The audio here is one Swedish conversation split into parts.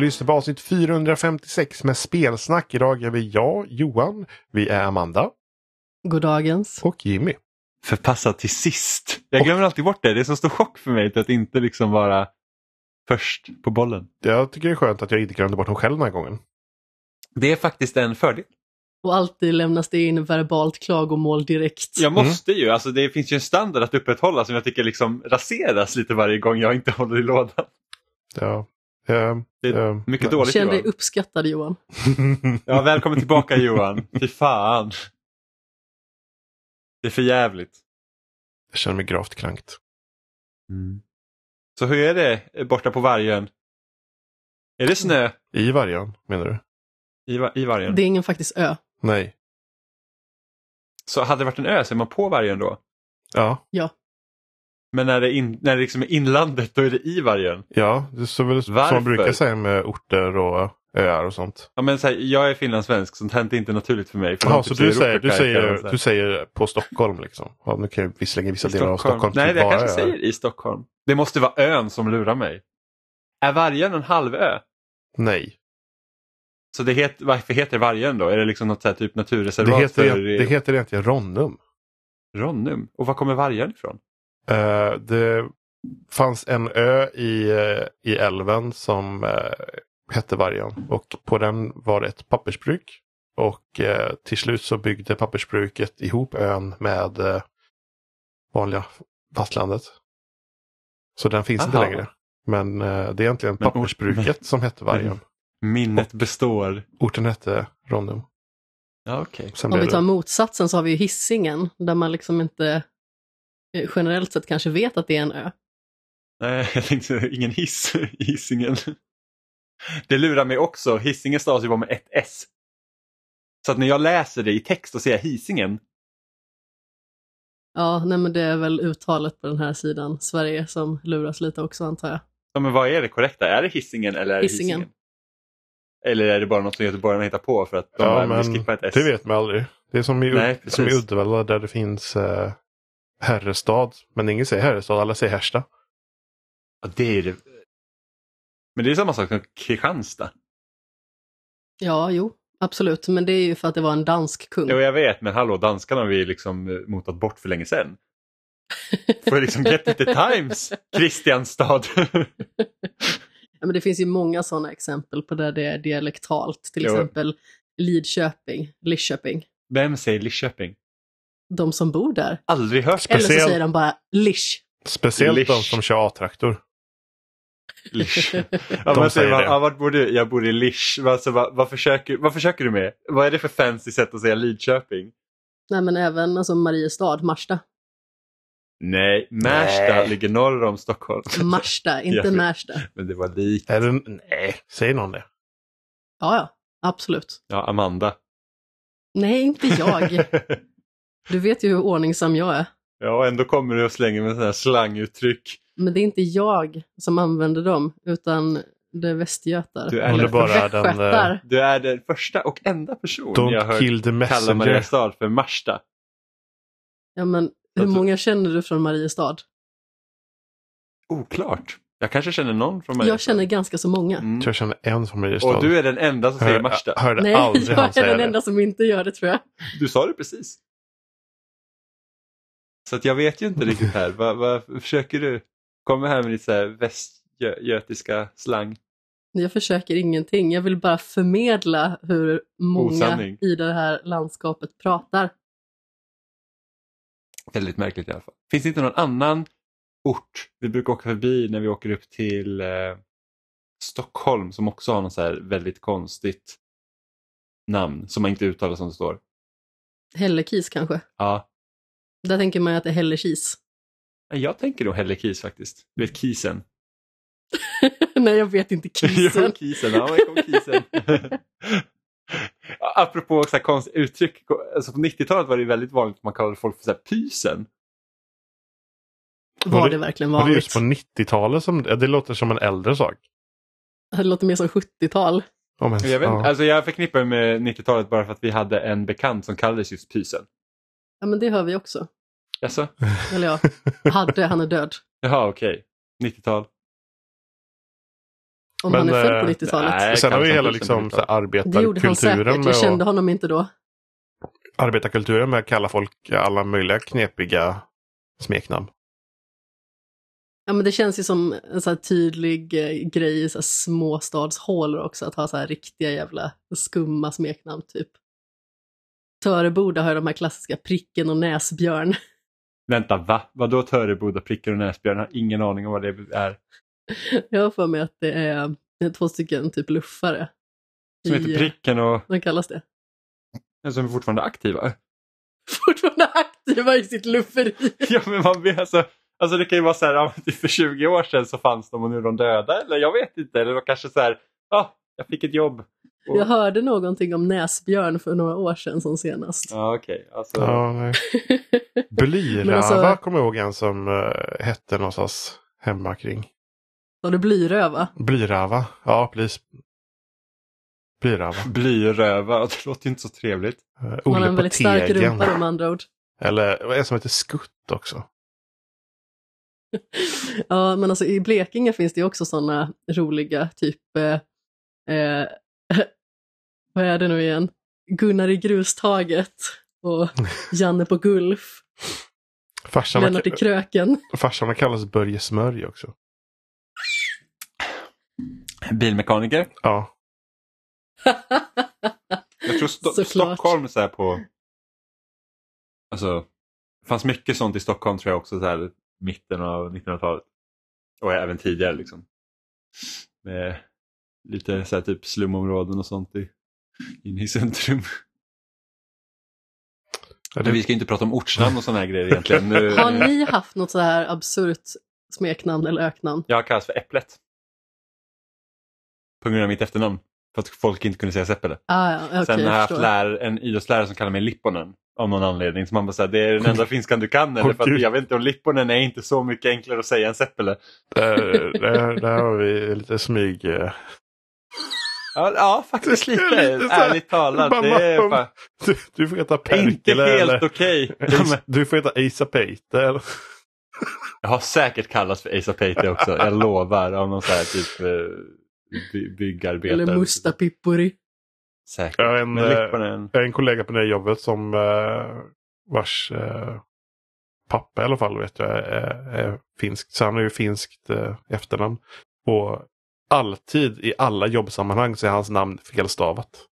Du lyssnar på avsnitt 456 med spelsnack. Idag är vi jag, Johan, vi är Amanda Goddagens. och Jimmy. Förpassad till sist. Jag glömmer alltid bort det. Det är så stor chock för mig att inte liksom vara först på bollen. Jag tycker det är skönt att jag inte glömde bort honom själv den här gången. Det är faktiskt en fördel. Och alltid lämnas det in verbalt klagomål direkt. Jag måste ju, alltså det finns ju en standard att upprätthålla som jag tycker liksom raseras lite varje gång jag inte håller i lådan. Ja, Det är eh, mycket dåligt Känn dig uppskattad Johan. Ja, välkommen tillbaka Johan. Fy fan. Det är för jävligt. Jag känner mig gravt krankt. Så hur är det borta på vargen? Är det snö I vargen, menar du? i, va- i vargen? Det är ingen faktisk ö. Nej. Så hade det varit en ö så är man på vargen då? Ja, Men när det, in, när det liksom är inlandet då är det i vargen? ja det är så väl som man brukar säga med orter och öar och sånt. Ja, men så här, jag är finlandssvensk, sånt här är inte naturligt för mig. För Jaha, de så typ du säger, du, säger, här. du säger på Stockholm liksom? Ja, nu kan ju visserligen vissa I delar av Stockholm Nej, typ det jag kanske säger i Stockholm. Det måste vara ön som lurar mig. Är vargen en halvö? Nej, Så det het, varför heter det vargen då? Är det liksom något så här typ det naturreservat heter, för det heter egentligen Ronnum. Ronnum? Och var kommer vargen ifrån? Eh, det fanns en ö i, eh, i älven som eh, hette Vargen och på den var det ett pappersbruk. Och eh, till slut så byggde pappersbruket ihop ön med eh, vanliga fastlandet. Så den finns inte Aha. längre. Men eh, det är egentligen Men pappersbruket som hette Vargen. Minnet består. Orten hette Ronnum. Ja. Sen Om vi tar det... motsatsen så har vi ju hissingen där man liksom inte generellt sett kanske vet att det är en ö. Nej, jag tänkte ingen hiss i Hisingen. Det lurar mig också. Hisingen stavas ju bara med ett S. Så att när jag läser det i text och ser Hisingen, Ja, nej men det är väl uttalet på den här sidan, Sverige, som luras lite också antar jag. ja, men vad är det korrekta? Är det Hisingen eller är det Hisingen. Eller är det bara något som göteborgarna hittar på för att de Ja, men skippar ett S? det vet man aldrig. Det är som i, Nej, som i. Uddevalla där det finns eh, Herrestad. Men ingen säger Herrestad, alla säger Härsta. Ja, det är det. Men det är samma sak som Kristianstad. Ja, jo, absolut, men det är ju för att det var en dansk kung. Jo, jag vet, men hallå, danskarna har vi liksom eh, motat bort för länge sedan. Får liksom get with the times, Kristianstad. Ja, men det finns ju många sådana exempel på där det är dialektalt, till Jo. exempel Lidköping, Lidköping. Vem säger Lidköping? De som bor där. Aldrig hört Eller så Speciellt- säger de bara Lish. Speciellt de Lish. som kör A-traktor. Lish. Ja, De men säger man, det. ja, vart bor du? Jag bor i Lish. Alltså, vad, vad, försöker, vad försöker du med? Vad är det för fancy sätt att säga Lidköping? Nej, men även alltså, Mariestad, Marsta. Nej, Märsta Nej. ligger norr om Stockholm. Marsta, inte. Märsta. Men det var likt. Är det, nej, säger någon det? Ja, ja, absolut. Ja, Amanda. Nej, inte jag. Du vet ju hur ordningsam jag är. Ja, ändå kommer du och slänger med sådana här slanguttryck. Men det är inte jag som använder dem, utan det är västgötar. Du är lätt- bara den... eh. Du är den första och enda person jag Don't har hört kalla. Mariestad för Marsta. Ja, men hur Jag tror- många känner du från Mariestad? Oklart. Jag kanske känner någon från Mariestad. Jag känner ganska så många. Mm. Jag känner en från Mariestad. Och du är den enda som säger Hör- Marsta. hörde Nej, jag är den det. enda som inte gör det tror jag. Du sa det precis. Så att jag vet ju inte riktigt här. Vad, vad försöker du? Kommer här med så här västgötiska slang. Jag försöker ingenting. Jag vill bara förmedla hur många Osanning. i det här landskapet pratar. Väldigt märkligt i alla fall. Finns det inte någon annan ort vi brukar åka förbi när vi åker upp till eh, Stockholm som också har något så här väldigt konstigt namn som man inte uttalar som det står? Hällekis kanske. Ja, Där tänker man ju att det är Hällekis. jag tänker nog Hällekis faktiskt. Du vet kisen? Nej, jag vet inte jo, kisen. kisen. Ja, kom kisen. Apropå så här konstiga uttryck. Alltså på 90-talet var det väldigt vanligt att man kallade folk för så här pysen. Var det- det verkligen Var det vanligt? just på 90-talet som det låter som en äldre sak? Det låter mer som 70-tal. Om ens, Jag, vet, ja. alltså jag förknippar med 90-talet bara för att vi hade en bekant som kallades just pysen. Ja, men det hör vi också. Jaså? Eller ja, hade, han är död. Jaha, okej. 90-tal. Om Men, han är född på eh, 90-talet. nej. Sen har vi hela liksom, så här, Det gjorde han arbetarkulturen säkert, jag kände honom inte då. arbetarkulturen med att kalla folk alla möjliga knepiga smeknamn. Ja, men det känns ju som en så här tydlig eh, grej i småstadshålor också, att ha så här riktiga jävla skumma smeknamn typ. Töreboda har ju de här klassiska pricken och näsbjörn. Vänta, va? Vadå Töreboda, prickar och näsbjörn? Jag har ingen aning om vad det är. Jag har för mig att det är två stycken typ luffare. Som heter eh, Pricken och Vad kallas det? som är fortfarande aktiva. Fortfarande aktiva i sitt lufferi. ja, men man vet alltså, alltså det kan ju vara så här, typ för 20 år sedan så fanns de och nu är de döda. Eller jag vet inte. Eller då kanske så här, ja, jag fick ett jobb. Och, Jag hörde någonting om näsbjörn för några år sedan som senast. Ja, okej. Alltså, Ja, Men alltså- kommer jag ihåg en som uh, hette någonstans hemma kring. Var det blyröva? Blyrava, ja precis. Blyrava. Blyröva, det låter inte så trevligt. Uh, Man har Olle en på väldigt stark Tegen. rumpa då med andra ord. Eller det som heter Skutt också? Ja, men alltså i Blekinge finns det också sådana roliga, typ, eh, eh, vad är det nu igen? Gunnar i grustaget och Janne på Gulf, Farsan, Lennart i Kröken. farsan kallas Börje Smörj också. Bilmekaniker. Ja, Jag tror Sto- Såklart. Stockholm så här på... Alltså, det fanns mycket sånt i Stockholm tror jag också, så här, mitten av 1900-talet. Och även tidigare liksom. Med lite så här, typ slumområden och sånt i, inne i centrum. Men det, vi ska inte prata om ortsnamn och sådana här grejer egentligen. Nu, Har ni haft något så här absurt smeknamn eller öknamn? Jag kallas för Äpplet. På grund av mitt efternamn. För att folk inte kunde säga Seppele. Ah, ja, okej, Sen har jag haft lär, en idrottslärare som kallar mig Lipponen. Av någon anledning. Så man bara säger det är den enda finskan du kan. Eller för jag vet inte om Lipponen är inte så mycket enklare att säga än Seppele. där, där, där har vi lite smyg. Ja, ja faktiskt Det är lite. lite så här, Ärligt talat. bara Det är bara, Du, du får heta inte Perkele helt eller okej. Ace- Du får heta Asa Peter. Jag har säkert kallats för Asa Peite också. Jag lovar. Av någon så här typ eh, by- byggarbetare. Eller Musta Pippuri. Säkert. Jag har en, eh. Jag har en kollega på det jobbet som eh, vars pappa i alla fall vet jag är, är finsk. Så han har ju finskt eh, efternamn. Och alltid i alla jobbsammanhang så är hans namn felstavat.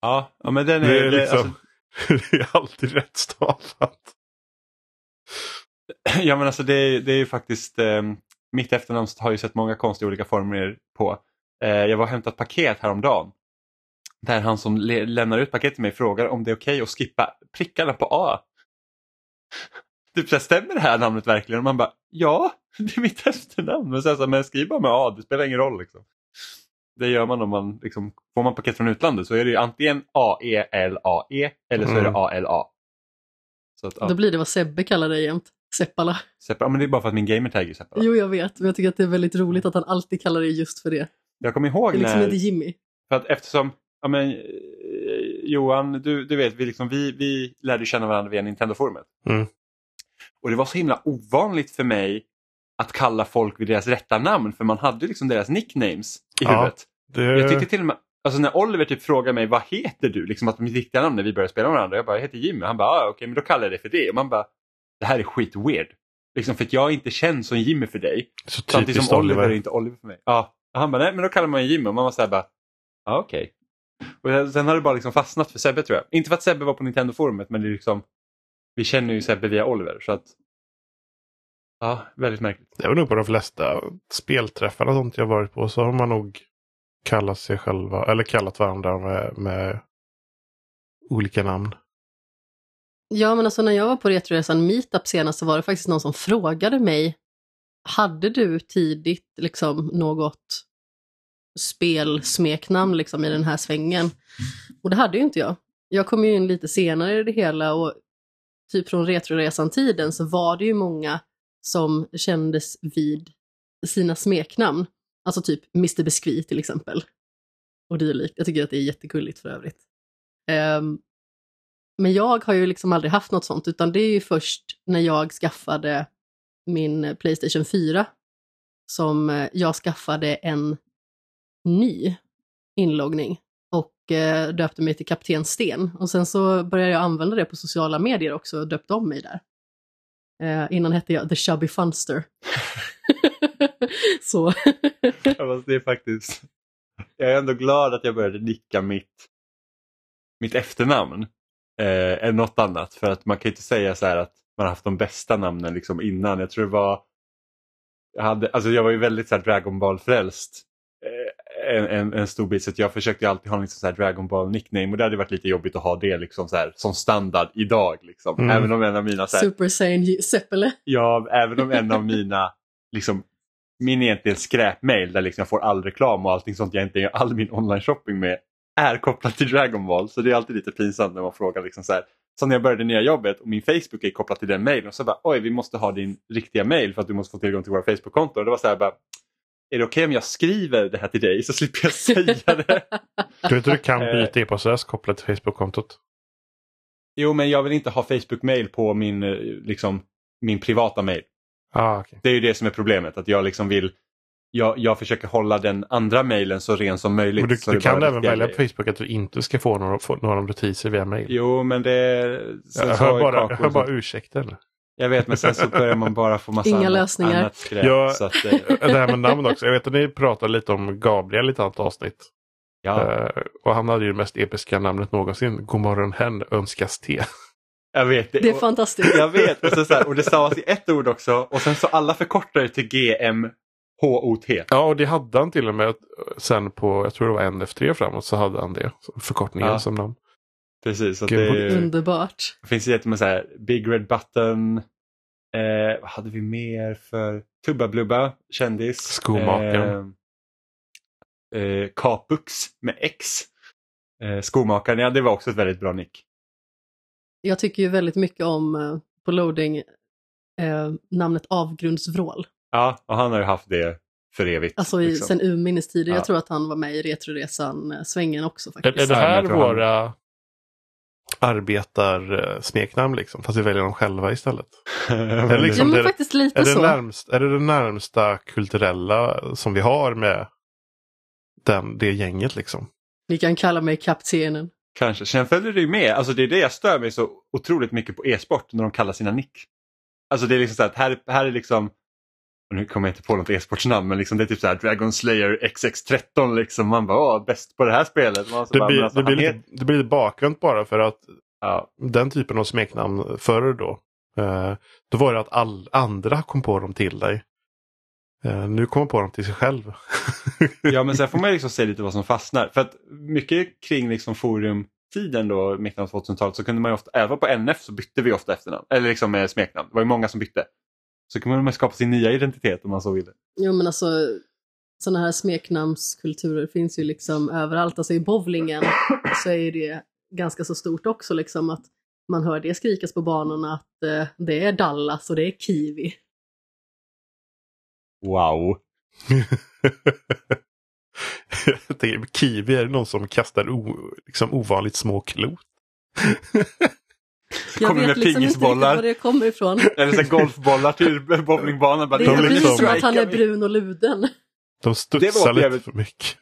Ja, ja, men den är, Det är, liksom, alltså, det är alltid rätt stavat. Ja men alltså det, är- det är ju faktiskt, eh, mitt efternamn har ju sett många konstiga olika former på. Eh, jag var och hämtat paket häromdagen. Där han som lämnar ut paketet till mig frågar om det är okej att skippa prickarna på A. Typ så stämmer det här namnet verkligen? Och man bara, ja, det är mitt efternamn. Men, så här, men skriv bara med A, det spelar ingen roll. Liksom. Det gör man om man, liksom, får man paket från utlandet så är det ju antingen A-E-L-A-E eller så är det Mm. A-L-A. Så att, ja, Då blir det vad Sebbe kallar dig jämt. Seppala. separa- men det är bara för att min gamertag är separat. Jo, jag vet, men jag tycker att det är väldigt roligt att han alltid kallar dig just för det. Jag kommer ihåg Det är liksom när, inte Jimmy. för att eftersom, ja men eh, Johan, du, du vet, vi, liksom, vi, vi lärde känna varandra via Nintendo-forumet. Mm. Och det var så himla ovanligt för mig att kalla folk vid deras rätta namn för man hade liksom deras nicknames i huvudet. Det, Jag tyckte till och med, alltså när Oliver typ frågar mig vad heter du, liksom att mitt riktiga namn när vi började spela med varandra, jag bara jag heter Jimmy, han bara ah, okej men då kallar jag dig för det och man bara det här är skit weird. Liksom för att jag är inte känd som Jimmy för dig, så samtidigt som Oliver är Oliver. inte Oliver för mig. Ja, och han bara nej men då kallar man mig Jimmy och man var såhär bara ja okej. Och sen har det bara liksom fastnat för Sebbe tror jag. Inte för att Sebbe var på Nintendo-forumet men det är liksom vi känner ju Sebbe via Oliver så att ja, väldigt märkligt. Det var nog på de flesta spelträffar och sånt jag varit på så har man nog kallat sig själva eller kallat varandra med, med olika namn. Ja, men alltså när jag var på Retroresan Meetup senast så var det faktiskt någon som frågade mig, hade du tidigt liksom något spelsmeknamn liksom i den här svängen? Och det hade ju inte jag. Jag kom ju in lite senare i det hela och typ från Retroresan-tiden så var det ju många som kändes vid sina smeknamn. Alltså typ Mr. Biscuit till exempel. Och dylikt. Jag tycker att det är jättegulligt för övrigt. Um, men jag har ju liksom aldrig haft något sånt, utan det är ju först när jag skaffade min Playstation 4 som eh, jag skaffade en ny inloggning och eh, döpte mig till Kapten Sten. Och sen så började jag använda det på sociala medier också och döpte om mig där. Eh, innan hette jag The Chubby Funster. så. Ja, det är faktiskt... Jag är ändå glad att jag började nicka mitt, mitt efternamn eh, än något annat. För att man kan ju inte säga så här att man har haft de bästa namnen liksom innan. Jag tror det var... Jag, hade, alltså jag var ju väldigt så här Dragon Ball-frälst en, en, en, stor bit så jag försökte alltid ha en liksom så här Dragon Ball nickname och det hade varit lite jobbigt att ha det liksom så här, som standard idag. Liksom. Mm. Även om en av mina... Så här, Super Saiyan Seppele. Ja, även om en av mina, liksom, min egentligen skräpmail där liksom jag får all reklam och allting sånt jag inte gör all min online shopping med är kopplat till Dragon Ball. Så det är alltid lite pinsamt när man frågar liksom så här. Så när jag började det nya jobbet och min Facebook är kopplad till den mailen och så bara oj vi måste ha din riktiga mail för att du måste få tillgång till våra Facebook-konton. Och det var så här bara är det okej okay om jag skriver det här till dig så slipper jag säga det? Du vet du kan Eh. byta e-postadress kopplat till Facebook-kontot? Jo men jag vill inte ha Facebook-mail på min, eh, liksom, min privata mail. Ah, okay. Det är ju det som är problemet, att jag liksom vill jag, jag försöker hålla den andra mailen så ren som möjligt. Och du, du kan även välja på. Facebook att du inte ska få några, få några notiser via mail. Jo, men det... sen jag hör bara, jag hör bara ursäkter. Jag vet, men sen så börjar man bara få massa Inga annat, lösningar. annat skräp. Ja. Så att, eh, Det här med namn också. Jag vet att ni pratade lite om Gabriel i ett annat avsnitt. ja, Eh, och han hade ju det mest episka namnet någonsin. Godmorgon hen önskas te. jag vet. Det är Och- fantastiskt. Jag vet, och, så, så här, och det stavas i ett ord också och sen så alla förkortar det till GMHOT. Ja, och det hade han till och med sen på, jag tror det var NF3 framåt, så hade han det. Förkortningen Ja. som namn. Precis, så Gud, det, är ju- Underbart. det finns jättemånga så här, Big Red Button, eh, vad hade vi mer för Tubba Blubba, kändis. Skomakaren. Eh, eh, Kapux med X. Eh, skomakaren, ja det var också ett väldigt bra nick. Jag tycker ju väldigt mycket om eh, på loading eh, namnet Avgrundsvrål. Ja, och han har ju haft det för evigt. Alltså i, liksom. sen urminnes tider. Ja. Jag tror att han var med i Retroresan-svängen också Är, faktiskt. är det Ja, men här våra arbetarsmeknamn liksom? Fast vi väljer dem själva istället. Väldigt- liksom- ja, men det- faktiskt lite Är det, så. närmst, är det det närmsta kulturella som vi har med den, det gänget liksom? Ni kan kalla mig kaptenen. Kanske. Sen följer det ju med. Alltså det är det jag stör mig så otroligt mycket på e-sport när de kallar sina nick. Alltså det är liksom så att här, här är liksom och nu kommer jag inte på något e-sportsnamn men liksom det är typ så här Dragon Slayer XX13 liksom. Man bara bäst på det här spelet. Det bara, blir, alltså, det, blir lite, det blir lite bakvänt bara för att Ja, den typen av smeknamn förr då. Eh, då var det att all, andra kom på dem till dig. Eh, nu kommer på dem till sig själv. ja men sen får man liksom se lite vad som fastnar. För att mycket kring liksom forumtiden då, mitten av 2000-talet så kunde man ju ofta, även på NF så bytte vi ofta efternamn. Eller liksom eh, smeknamn. Det var ju många som bytte. Så kunde man skapa sin nya identitet om man så ville. Jo men alltså sådana här smeknamnskulturer finns ju liksom överallt. Alltså i bowlingen så är det ganska så stort också liksom att man hör det skrikas på banorna att eh, det är Dallas och det är Kiwi. Wow. Jag tänker, Kiwi är det någon som kastar o, liksom ovanligt små klot. Jag Kommer vet med liksom inte var det kommer ifrån. Eller så golfbollar till bowlingbanan. Bara, Det de är liksom- precis som att han är brun och luden. De studsar var lite jävligt- för mycket.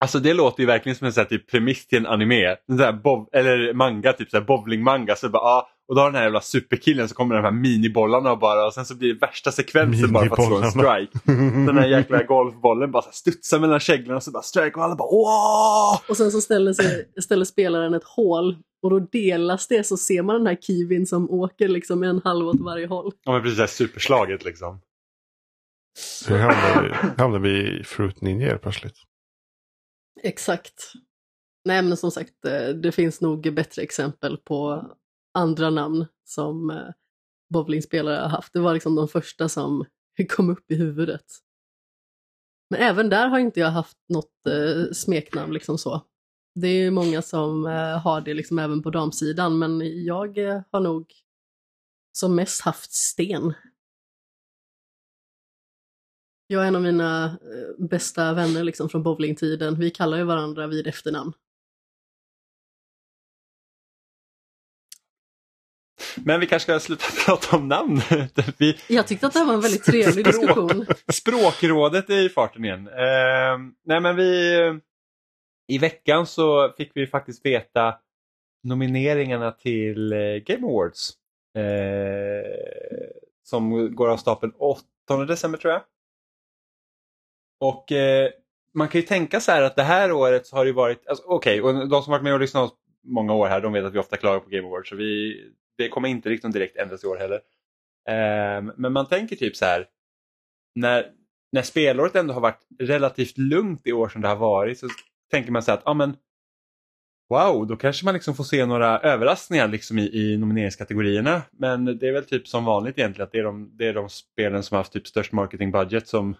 Alltså det låter ju verkligen som en sån här typ premiss till en anime. En sån här bob- eller manga, typ så här bowlingmanga. Så bara, ah, och då har den här jävla superkillen så kommer de här minibollarna och bara och sen så blir det värsta sekvensen bara för att slå en strike. Den här jäkla golfbollen bara så här studsar mellan käglorna och så bara strike och alla bara åh! Och sen så ställer, sig, ställer spelaren ett hål och då delas det så ser man den här kiwin som åker liksom en halv åt varje håll. Ja men precis, det här superslaget liksom. Så hamnar vi, hamnar vi i Fruit Ninja plötsligt. Exakt. Nej men som sagt, eh, det finns nog bättre exempel på andra namn som eh, bowlingspelare har haft. Det var liksom de första som kom upp i huvudet. Men även där har inte jag haft något eh, smeknamn liksom så. Det är många som eh, har det liksom även på damsidan, men jag eh, har nog som mest haft Sten. Jag är en av mina eh, bästa vänner liksom från bowlingtiden. Vi kallar ju varandra vid efternamn. Men vi kanske ska sluta prata om namn. vi... Jag tyckte att det här var en väldigt trevlig Språk. diskussion. Språkrådet är i farten igen. Eh, nej men vi... I veckan så fick vi faktiskt veta nomineringarna till eh, Game Awards. Eh, som går av stapeln 8 december tror jag. Och eh, man kan ju tänka så här att det här året så har det varit, alltså, okej, okay, och de som varit med och lyssnat många år här de vet att vi ofta klagar på Game Awards så vi, det kommer inte riktigt direkt ändras i år heller. Eh, men man tänker typ så här, när, när spelåret ändå har varit relativt lugnt i år som det har varit så tänker man sig att ah, men, wow, då kanske man liksom får se några överraskningar liksom i, i nomineringskategorierna. Men det är väl typ som vanligt egentligen att det är de, det är de spelen som har haft typ störst marketingbudget som,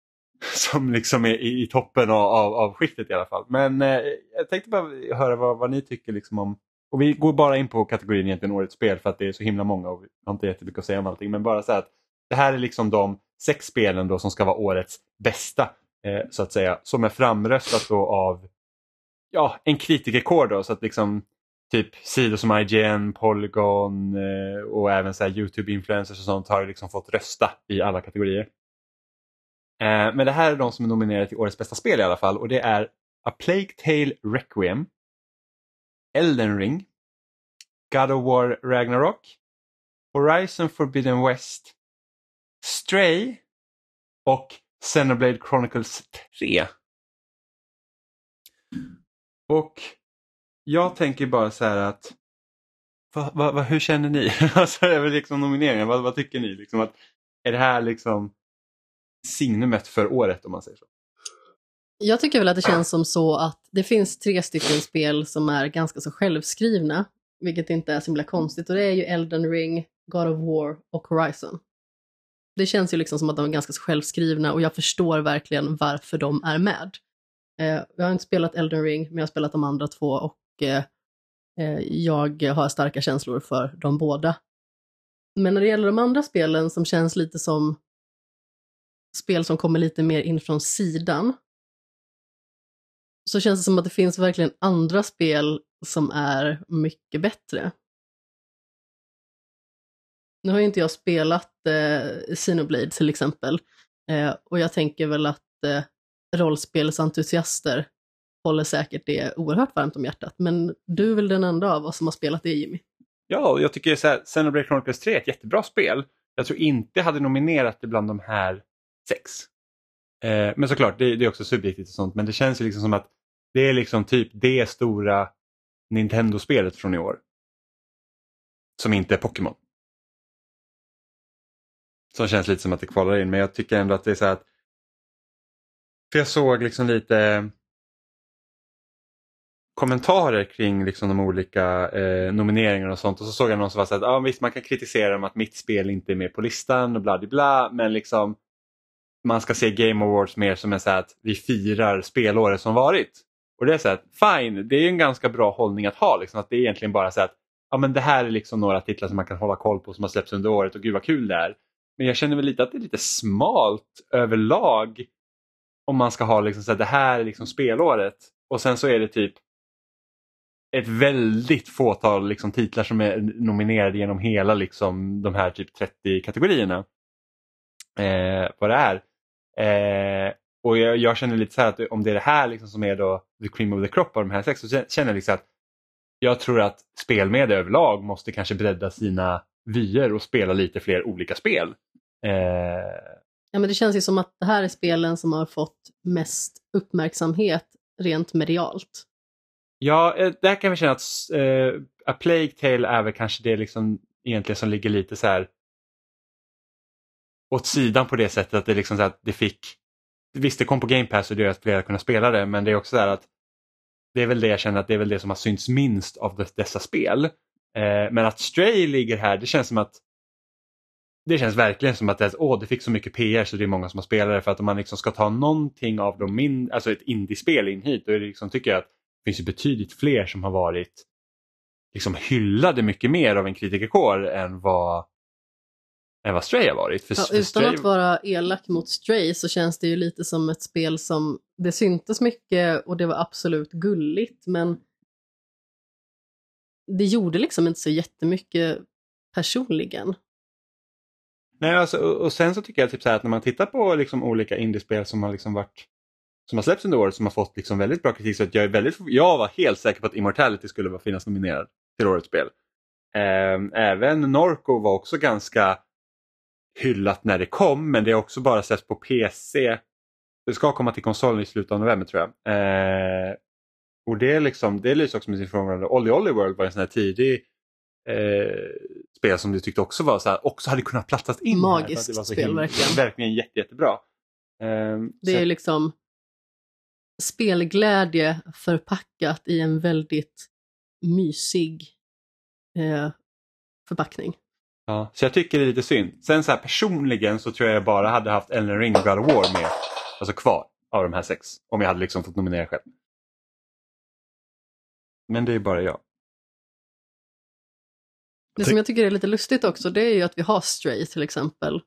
som liksom är i, i toppen av, av, av skiftet i alla fall. Men eh, jag tänkte bara höra vad, vad ni tycker liksom om och vi går bara in på kategorin egentligen årets spel för att det är så himla många och vi har inte jättemycket att säga om allting. Men bara så att det här är liksom de sex spelen då som ska vara årets bästa eh, så att säga. Som är framröstat då av ja, en kritikerkår då så att liksom typ sidor som IGN, Polygon eh, och även så Youtube-influencers och sånt har liksom fått rösta i alla kategorier. Eh, men det här är de som är nominerade till årets bästa spel i alla fall och det är A Plague Tale Requiem, Elden Ring, God of War Ragnarok, Horizon Forbidden West, Stray och Xenoblade Chronicles 3. Och jag tänker bara så här att va, va, va, hur känner ni? alltså över liksom nomineringen, vad, vad tycker ni? Liksom att, är det här liksom signumet för året om man säger så? Jag tycker väl att det känns som så att det finns tre stycken spel som är ganska så självskrivna, vilket inte är så himla konstigt. Och det är ju Elden Ring, God of War och Horizon. Det känns ju liksom som att de är ganska självskrivna och jag förstår verkligen varför de är med. Eh, jag har inte spelat Elden Ring, men jag har spelat de andra två och eh, eh jag har starka känslor för de båda. Men när det gäller de andra spelen som känns lite som spel som kommer lite mer in från sidan, så känns det som att det finns verkligen andra spel som är mycket bättre. Nu har ju inte jag spelat eh, Xenoblade till exempel eh, och jag tänker väl att eh, rollspelsentusiaster håller säkert det oerhört varmt om hjärtat. Men du är väl den enda av oss som har spelat det Jimmy? Ja, jag tycker så här, Xenoblade Chronicles 3 är ett jättebra spel. Jag tror inte jag hade nominerat det bland de här sex. Eh, men såklart, det, det, är också subjektivt och sånt, men det känns ju liksom som att det är liksom typ det stora Nintendo-spelet från i år. Som inte är Pokémon. Som känns lite som att det kvalar in men jag tycker ändå att det är så här att för jag såg liksom lite kommentarer kring liksom de olika eh, nomineringarna och sånt och så såg jag någon som var så att ah, visst man kan kritisera dem att mitt spel inte är med på listan och bla bla bla men liksom man ska se Game Awards mer som en så att vi firar spelåret som varit. Och det är så att fine, det är en ganska bra hållning att ha. Liksom, att det är egentligen bara så att ja, men det här är liksom några titlar som man kan hålla koll på som har släppts under året och gud vad kul det är. Men jag känner väl lite att det är lite smalt överlag om man ska ha liksom så här, det här är liksom spelåret och sen så är det typ ett väldigt fåtal liksom titlar som är nominerade genom hela liksom de här typ 30 kategorierna. Eh, vad det är. Eh, och jag, jag, känner lite så här att om det är det här liksom som är då the cream of the crop av de här sex så känner jag liksom att jag tror att spelmedia överlag måste kanske bredda sina vyer och spela lite fler olika spel. Eh... Ja, men det känns ju som att det här är spelen som har fått mest uppmärksamhet rent medialt. Ja, eh, där kan vi känna att eh, A Plague Tale är väl kanske det liksom egentligen som ligger lite så här åt sidan på det sättet att det liksom så att det fick Visst, det kom på Game Pass och det gör att flera kunde spela det, men det är också så att det är väl det jag känner att det är väl det som har synts minst av dessa spel. Eh, men att Stray ligger här, det känns som att det känns verkligen som att det, åh, det fick så mycket PR så det är många som har spelat det. För att om man liksom ska ta någonting av de mindre, alltså ett indiespel in hit, då är det liksom, tycker jag att det finns betydligt fler som har varit liksom hyllade mycket mer av en kritikerkår än vad än vad Stray har varit. För, ja, utan Stray... att vara elak mot Stray så känns det ju lite som ett spel som det syntes mycket och det var absolut gulligt men det gjorde liksom inte så jättemycket personligen. Nej, alltså, och, och sen så tycker jag typ så här att när man tittar på liksom olika indiespel som har liksom varit som har släppts under året som har fått liksom väldigt bra kritik så att jag, är väldigt, jag var helt säker på att Immortality skulle finnas nominerad till årets spel. Ehm, även Norco var också ganska hyllat när det kom men det har också bara släppts på PC. Det ska komma till konsolen i slutet av november tror jag. Ehm, och det, är liksom, det lyser också med sin frånvaro. Olly Olly World var en sån här tidig eh, spel som du tyckte också var så här, också hade kunnat plattas in Magiskt här, det var så spel, verkligen. Verkligen jätte, jättebra. Ehm, Det är liksom spelglädje förpackat i en väldigt mysig eh, förpackning. Ja, så jag tycker det är lite synd. Sen så här personligen så tror jag jag bara hade haft Ellen of War med, alltså kvar av de här sex. Om jag hade liksom fått nominera själv. Men det är bara jag. Det som jag tycker är lite lustigt också det är ju att vi har Stray till exempel.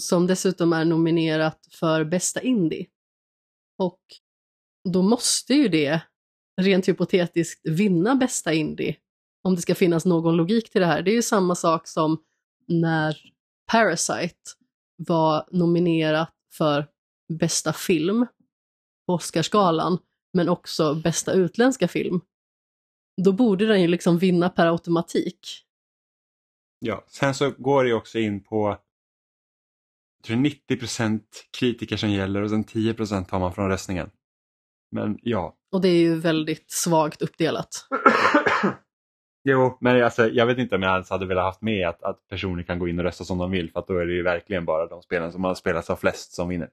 Som dessutom är nominerat för bästa indie. Och då måste ju det rent hypotetiskt vinna bästa indie. Om det ska finnas någon logik till det här. Det är ju samma sak som när Parasite var nominerat för bästa film på Oscarsgalan, men också bästa utländska film. Då borde den ju liksom vinna per automatik. Ja, sen så går det också in på jag tror 90% kritiker som gäller och sen 10% tar man från röstningen. Men ja. Och det är ju väldigt svagt uppdelat. Jo, men alltså, jag vet inte om jag ens hade velat haft med att, att personer kan gå in och rösta som de vill för att då är det ju verkligen bara de spelen som har spelats av flest som vinner.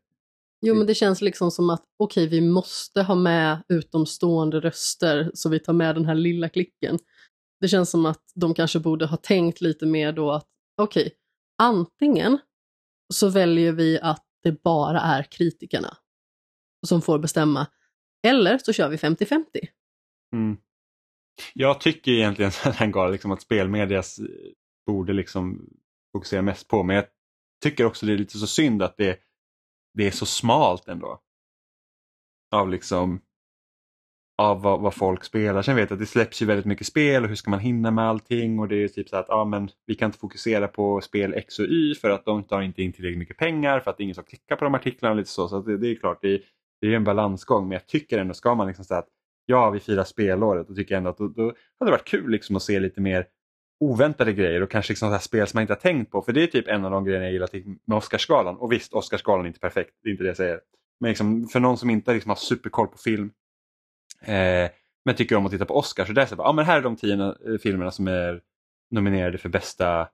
Jo, men det känns liksom som att okej, vi måste ha med utomstående röster så vi tar med den här lilla klicken. Det känns som att de kanske borde ha tänkt lite mer då att okej, antingen så väljer vi att det bara är kritikerna som får bestämma. Eller så kör vi 50-50. Mm. Jag tycker egentligen galan, liksom att spelmedias eh, borde liksom fokusera mest på men jag tycker också det är lite så synd att det, det är så smalt ändå. Av liksom av vad, vad folk spelar. Sen vet jag att det släpps ju väldigt mycket spel och hur ska man hinna med allting och det är ju typ så att ah, men vi kan inte fokusera på spel X och Y för att de tar inte in tillräckligt mycket pengar för att det är ingen som klickar på de artiklarna och lite så. Så att det, det är klart, det det är en balansgång men jag tycker ändå ska man liksom säga att ja, vi firar spelåret och tycker ändå att då, då hade det varit kul liksom att se lite mer oväntade grejer och kanske liksom så här spel som man inte har tänkt på. För det är typ en av de grejerna jag gillar med Oscarsgalan. Och visst, Oscarsgalan är inte perfekt, det är inte det jag säger. Men liksom, för någon som inte liksom har superkoll på film eh, men tycker om att titta på Oscar så där så bara, ja men här är de tio eh, filmerna som är nominerade för bästa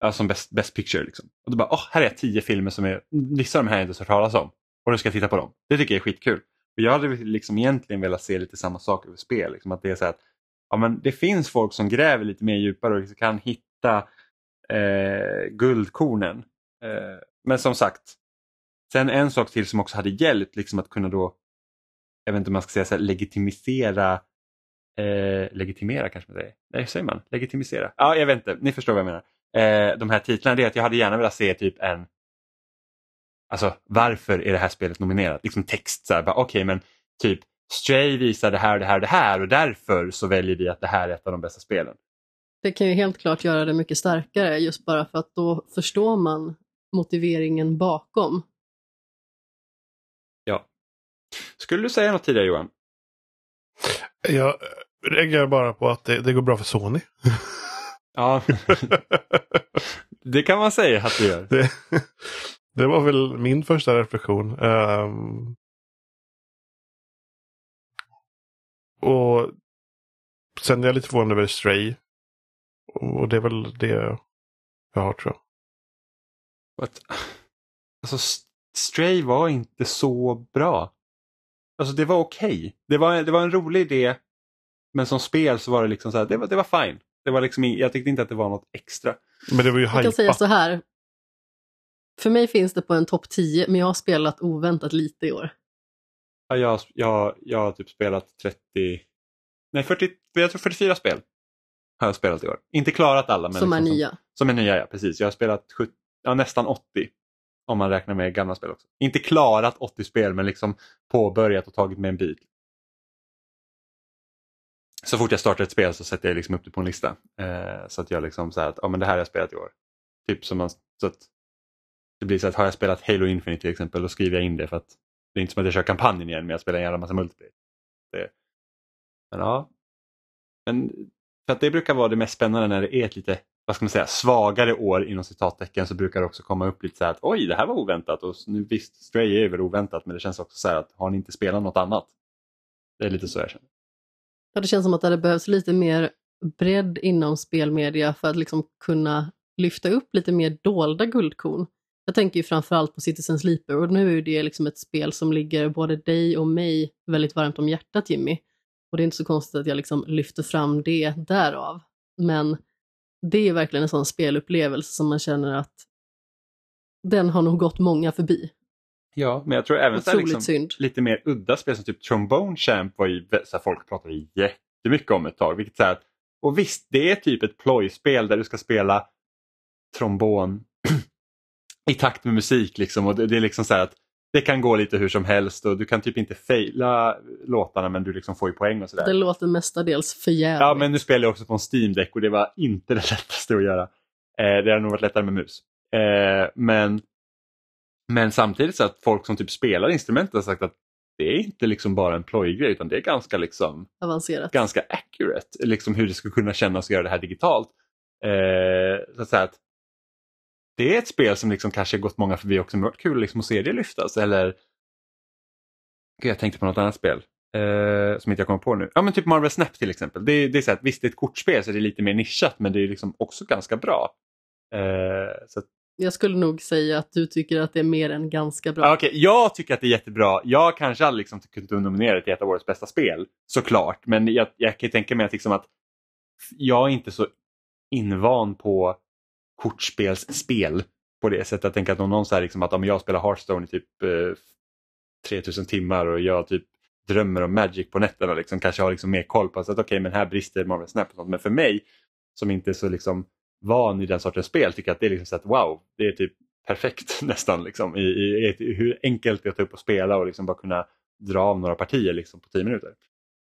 alltså som best, best picture. Liksom. Och då bara, oh, här är tio filmer som är, vissa av de här har jag inte hört talas om. Och då ska jag titta på dem. Det tycker jag är skitkul. Och jag hade liksom egentligen velat se lite samma sak över spel. Liksom, att det är så här att ja, men det finns folk som gräver lite mer djupare och kan hitta eh, guldkornen. Eh, men som sagt, sen en sak till som också hade hjälpt liksom att kunna då, jag vet inte om man ska säga så här, legitimisera eh, legitimera kanske man säger. Nej, säger man? Legitimisera? Ja, jag vet inte. Ni förstår vad jag menar. Eh, de här titlarna, det är att jag hade gärna velat se typ en Alltså varför är det här spelet nominerat? Liksom text, så här, bara, okej men typ Stray visar det här, det här, det här och därför så väljer vi att det här är ett av de bästa spelen. Det kan ju helt klart göra det mycket starkare just bara för att då förstår man motiveringen bakom. Ja. Skulle du säga något tidigare Johan? Jag reagerar bara på att det, det går bra för Sony. Ja, det kan man säga att det gör. det, det var väl min första reflektion. Ehm, och sen är jag lite förvånad över Stray. Och det är väl det jag har tror jag. Att, alltså, Stray var inte så bra. Alltså det var okej. Det, var, det var en rolig idé. Men som spel så var det liksom så här, det var, det var fine. Det var liksom, jag tyckte inte att det var något extra. Men det var ju Jag kan säga hajpat. så här. För mig finns det på en topp 10, men jag har spelat oväntat lite i år. Ja, jag, jag, jag har typ spelat 30, nej 40, jag tror 44 spel. Har jag spelat i år. Inte klarat alla. Men som är liksom nya. Som, som är nya, ja precis. Jag har spelat 70, ja, nästan 80. Om man räknar med gamla spel också. Inte klarat 80 spel men liksom påbörjat och tagit med en bit. så fort jag startar ett spel så sätter jag liksom upp det på en lista. Eh, så att jag liksom så att ja, men det här har jag spelat i år. Typ som man, så att det blir så att har jag spelat Halo Infinite till exempel då skriver jag in det för att det är inte som att jag kör kampanjen igen men jag spelar en jävla massa multiplayer. Det, men ja. Men för att det brukar vara det mest spännande när det är ett lite vad ska man säga, svagare år inom citattecken så brukar det också komma upp lite så här att oj det här var oväntat och nu visst Stray är väl oväntat men det känns också så här att har ni inte spelat något annat? Det är lite så jag känner. Ja, det känns som att det hade lite mer bredd inom spelmedia för att liksom kunna lyfta upp lite mer dolda guldkorn. Jag tänker ju framförallt på Citizen Sleeper och nu är det liksom ett spel som ligger både dig och mig väldigt varmt om hjärtat Jimmy. Och det är inte så konstigt att jag liksom lyfter fram det därav. Men det är verkligen en sån spelupplevelse som man känner att den har nog gått många förbi. Ja, men jag tror även så liksom, lite mer udda spel som typ Trombone Champ var ju så här, folk pratade jättemycket om ett tag. Vilket så här, och visst, det är typ ett plojspel där du ska spela trombon i takt med musik liksom och det, det är liksom så här att det kan gå lite hur som helst och du kan typ inte faila låtarna men du liksom får ju poäng och sådär. Det låter mestadels för jävligt. Ja, men nu spelar jag också på en Steam-däck och det var inte det lättaste att göra. Eh, det hade nog varit lättare med mus. Eh, men, men samtidigt så att folk som typ spelar instrumentet har sagt att det är inte liksom bara en plojgrej utan det är ganska liksom Avancerat. ganska accurate, liksom hur det skulle kunna kännas att göra det här digitalt. Eh, så att säga att det är ett spel som liksom kanske gått många förbi också, men det varit kul liksom att se det lyftas. Eller, Gud, jag tänkte på något annat spel eh, som inte jag kommer på nu. Ja men typ Marvel Snap till exempel. Det, är- det är så att, visst det är ett kortspel så det är lite mer nischat men det är liksom också ganska bra. Eh, så att, Jag skulle nog säga att du tycker att det är mer än ganska bra. Okej, jag tycker att det är jättebra. Jag kanske aldrig liksom kunde nominera det till ett av årets bästa spel, såklart. Men jag, jag kan tänka mig att, liksom att jag är inte så invan på kortspelsspel på det sättet. Jag tänker att om någon säger liksom att om jag spelar Hearthstone i typ eh, 3000 timmar och jag typ drömmer om Magic på nätterna liksom, kanske har liksom mer koll på att okej men här brister Marvel Snap och sånt. Men för mig som inte är så liksom van i den sortens spel tycker jag att det är liksom så att wow, det är typ perfekt nästan liksom, i, i, i hur enkelt det är att ta upp och spela och liksom bara kunna dra av några partier liksom, på 10 minuter.